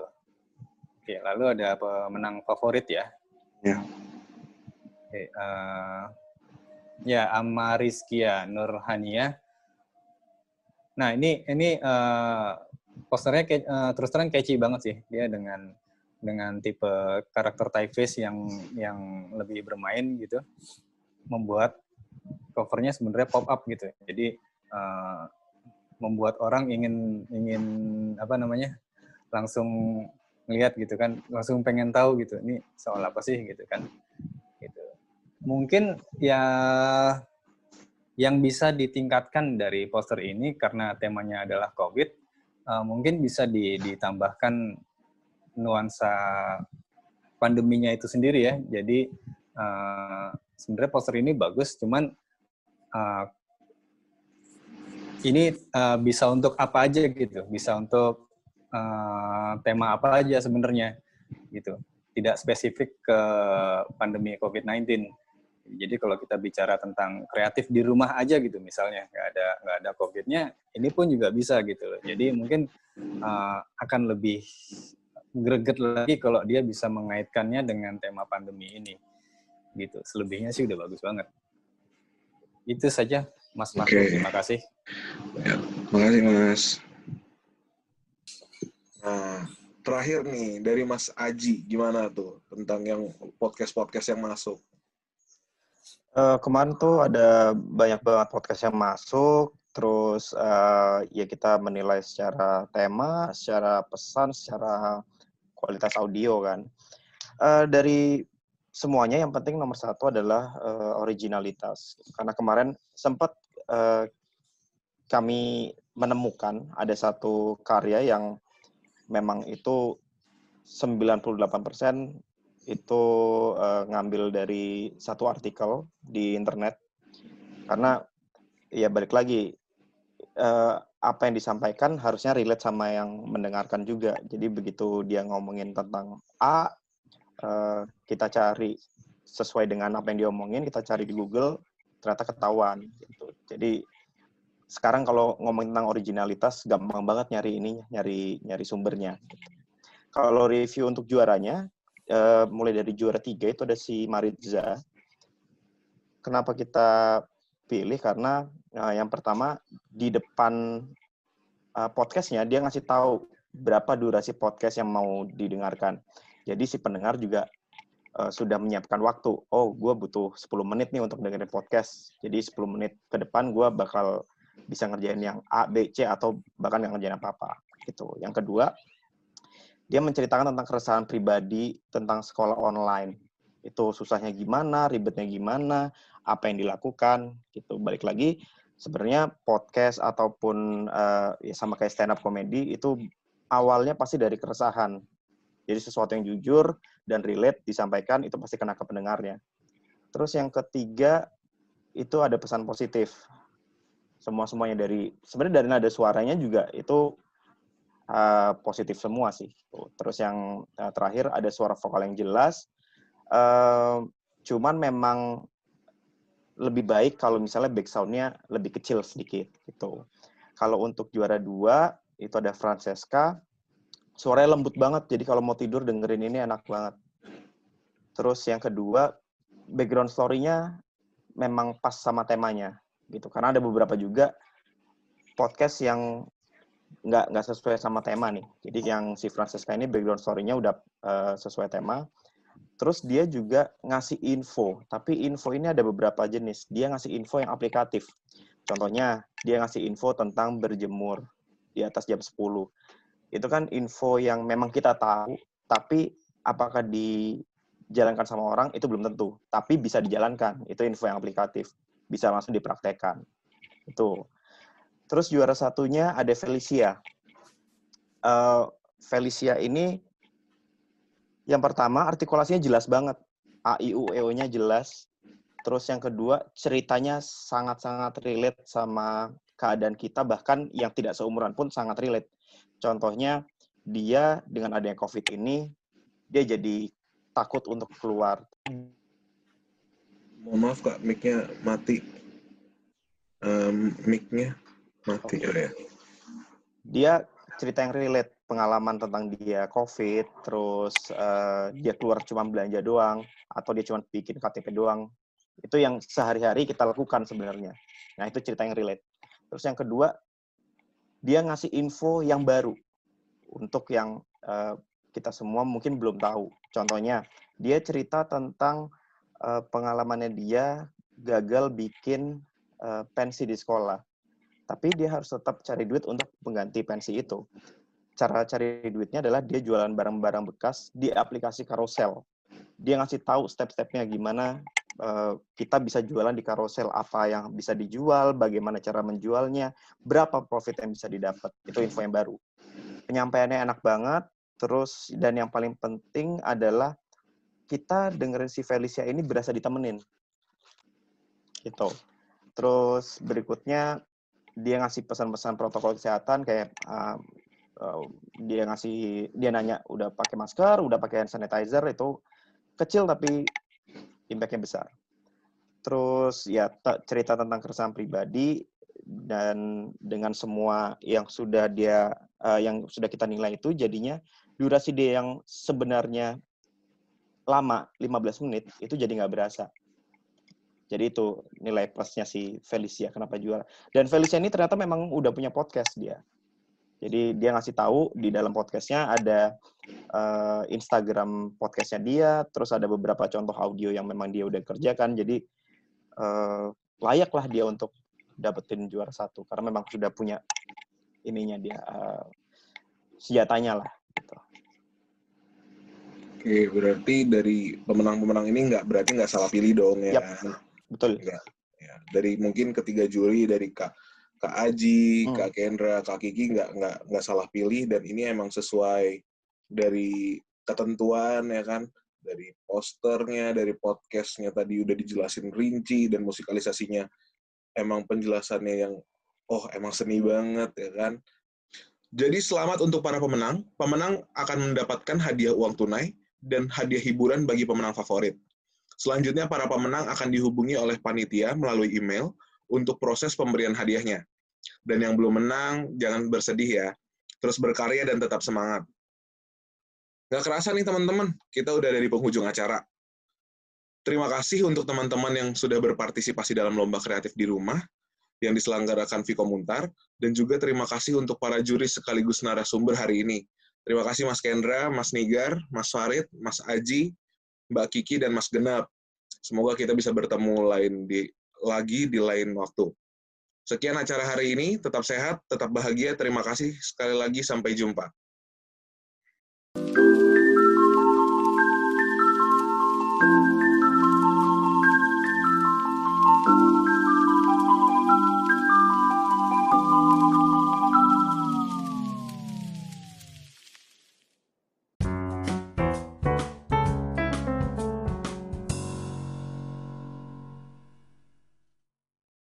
Speaker 3: Oke lalu ada pemenang favorit ya?
Speaker 1: Ya.
Speaker 3: Oke, uh, ya Amariskia Nurhania nah ini ini uh, posternya uh, terus terang catchy banget sih dia dengan dengan tipe karakter typeface yang yang lebih bermain gitu membuat covernya sebenarnya pop up gitu. Jadi uh, membuat orang ingin ingin apa namanya langsung lihat gitu kan langsung pengen tahu gitu ini soal apa sih? gitu kan mungkin ya yang bisa ditingkatkan dari poster ini karena temanya adalah COVID, uh, mungkin bisa di, ditambahkan nuansa pandeminya itu sendiri ya. Jadi uh, sebenarnya poster ini bagus, cuman uh, ini uh, bisa untuk apa aja gitu, bisa untuk uh, tema apa aja sebenarnya gitu. Tidak spesifik ke pandemi COVID-19. Jadi kalau kita bicara tentang kreatif di rumah aja gitu misalnya nggak ada nggak ada COVID-nya, ini pun juga bisa gitu. Jadi mungkin uh, akan lebih greget lagi kalau dia bisa mengaitkannya dengan tema pandemi ini gitu selebihnya sih udah bagus banget itu saja Mas Mas
Speaker 1: Oke.
Speaker 3: terima kasih
Speaker 1: Ya, makasih Mas. Nah, terakhir nih dari Mas Aji, gimana tuh tentang yang podcast-podcast yang masuk?
Speaker 7: Eh, kemarin tuh ada banyak banget podcast yang masuk, terus eh, ya kita menilai secara tema, secara pesan, secara kualitas audio kan. Eh, dari semuanya yang penting nomor satu adalah eh, originalitas. Karena kemarin sempat eh, kami menemukan ada satu karya yang memang itu 98% itu eh, ngambil dari satu artikel di internet karena ya balik lagi apa yang disampaikan harusnya relate sama yang mendengarkan juga jadi begitu dia ngomongin tentang A eh, kita cari sesuai dengan apa yang dia omongin kita cari di Google ternyata ketahuan gitu jadi sekarang kalau ngomongin tentang originalitas gampang banget nyari ini nyari nyari sumbernya kalau review untuk juaranya eh, mulai dari juara tiga itu ada si Maritza. Kenapa kita pilih? Karena eh, yang pertama di depan eh, podcastnya dia ngasih tahu berapa durasi podcast yang mau didengarkan. Jadi si pendengar juga eh, sudah menyiapkan waktu. Oh, gue butuh 10 menit nih untuk dengerin podcast. Jadi 10 menit ke depan gue bakal bisa ngerjain yang A, B, C atau bahkan nggak ngerjain apa-apa. Gitu. Yang kedua, dia menceritakan tentang keresahan pribadi tentang sekolah online. Itu susahnya gimana, ribetnya gimana, apa yang dilakukan, gitu. Balik lagi, sebenarnya podcast ataupun uh, ya sama kayak stand up comedy itu awalnya pasti dari keresahan. Jadi sesuatu yang jujur dan relate disampaikan itu pasti kena ke pendengarnya. Terus yang ketiga itu ada pesan positif. Semua semuanya dari sebenarnya dari nada suaranya juga itu uh, positif semua sih. Terus yang uh, terakhir ada suara vokal yang jelas. Uh, cuman memang lebih baik kalau misalnya backsoundnya lebih kecil sedikit gitu. Kalau untuk juara dua itu ada Francesca, suaranya lembut banget. Jadi kalau mau tidur dengerin ini enak banget. Terus yang kedua background story-nya memang pas sama temanya gitu. Karena ada beberapa juga podcast yang nggak nggak sesuai sama tema nih. Jadi yang si Francesca ini background story-nya udah uh, sesuai tema. Terus dia juga ngasih info, tapi info ini ada beberapa jenis. Dia ngasih info yang aplikatif. Contohnya, dia ngasih info tentang berjemur di atas jam 10. Itu kan info yang memang kita tahu, tapi apakah dijalankan sama orang itu belum tentu. Tapi bisa dijalankan, itu info yang aplikatif. Bisa langsung dipraktekkan. Itu. Terus juara satunya ada Felicia. Uh, Felicia ini yang pertama artikulasinya jelas banget. A, I, U, E, O-nya jelas. Terus yang kedua ceritanya sangat-sangat relate sama keadaan kita, bahkan yang tidak seumuran pun sangat relate. Contohnya dia dengan adanya COVID ini, dia jadi takut untuk keluar.
Speaker 1: Mohon maaf kak, mic-nya mati. Um, mic-nya mati oh, ya.
Speaker 7: Dia cerita yang relate pengalaman tentang dia COVID, terus uh, dia keluar cuma belanja doang, atau dia cuma bikin KTP doang. Itu yang sehari-hari kita lakukan sebenarnya. Nah, itu cerita yang relate. Terus yang kedua, dia ngasih info yang baru untuk yang uh, kita semua mungkin belum tahu. Contohnya, dia cerita tentang uh, pengalamannya dia gagal bikin uh, pensi di sekolah. Tapi dia harus tetap cari duit untuk mengganti pensi itu cara cari duitnya adalah dia jualan barang-barang bekas di aplikasi carousel. dia ngasih tahu step-stepnya gimana uh, kita bisa jualan di karosel apa yang bisa dijual, bagaimana cara menjualnya, berapa profit yang bisa didapat. Itu info yang baru. Penyampaiannya enak banget, terus dan yang paling penting adalah kita dengerin si Felicia ini berasa ditemenin. Gitu. Terus berikutnya dia ngasih pesan-pesan protokol kesehatan kayak uh, dia ngasih dia nanya udah pakai masker, udah pakai hand sanitizer itu kecil tapi impact-nya besar. Terus ya cerita tentang keresahan pribadi dan dengan semua yang sudah dia uh, yang sudah kita nilai itu jadinya durasi dia yang sebenarnya lama 15 menit itu jadi nggak berasa. Jadi itu nilai plusnya si Felicia kenapa juara. Dan Felicia ini ternyata memang udah punya podcast dia. Jadi dia ngasih tahu di dalam podcastnya ada uh, Instagram podcastnya dia, terus ada beberapa contoh audio yang memang dia udah kerjakan. Jadi uh, layaklah dia untuk dapetin juara satu karena memang sudah punya ininya dia uh, senjatanya lah. Gitu.
Speaker 1: Oke, berarti dari pemenang-pemenang ini nggak berarti nggak salah pilih dong ya?
Speaker 7: Yep, betul.
Speaker 1: Ya, ya. Dari mungkin ketiga juri dari Kak Kak Aji, hmm. Kak Kendra, Kak Kiki nggak nggak nggak salah pilih dan ini emang sesuai dari ketentuan ya kan, dari posternya, dari podcastnya tadi udah dijelasin rinci dan musikalisasinya emang penjelasannya yang oh emang seni banget ya kan. Jadi selamat untuk para pemenang. Pemenang akan mendapatkan hadiah uang tunai dan hadiah hiburan bagi pemenang favorit. Selanjutnya para pemenang akan dihubungi oleh panitia melalui email untuk proses pemberian hadiahnya. Dan yang belum menang, jangan bersedih ya. Terus berkarya dan tetap semangat. Gak kerasa nih teman-teman, kita udah ada di penghujung acara. Terima kasih untuk teman-teman yang sudah berpartisipasi dalam lomba kreatif di rumah yang diselenggarakan Viko Muntar, dan juga terima kasih untuk para juri sekaligus narasumber hari ini. Terima kasih Mas Kendra, Mas Nigar, Mas Farid, Mas Aji, Mbak Kiki, dan Mas Genap. Semoga kita bisa bertemu lain di lagi di lain waktu. Sekian acara hari ini, tetap sehat, tetap bahagia, terima kasih sekali lagi, sampai jumpa.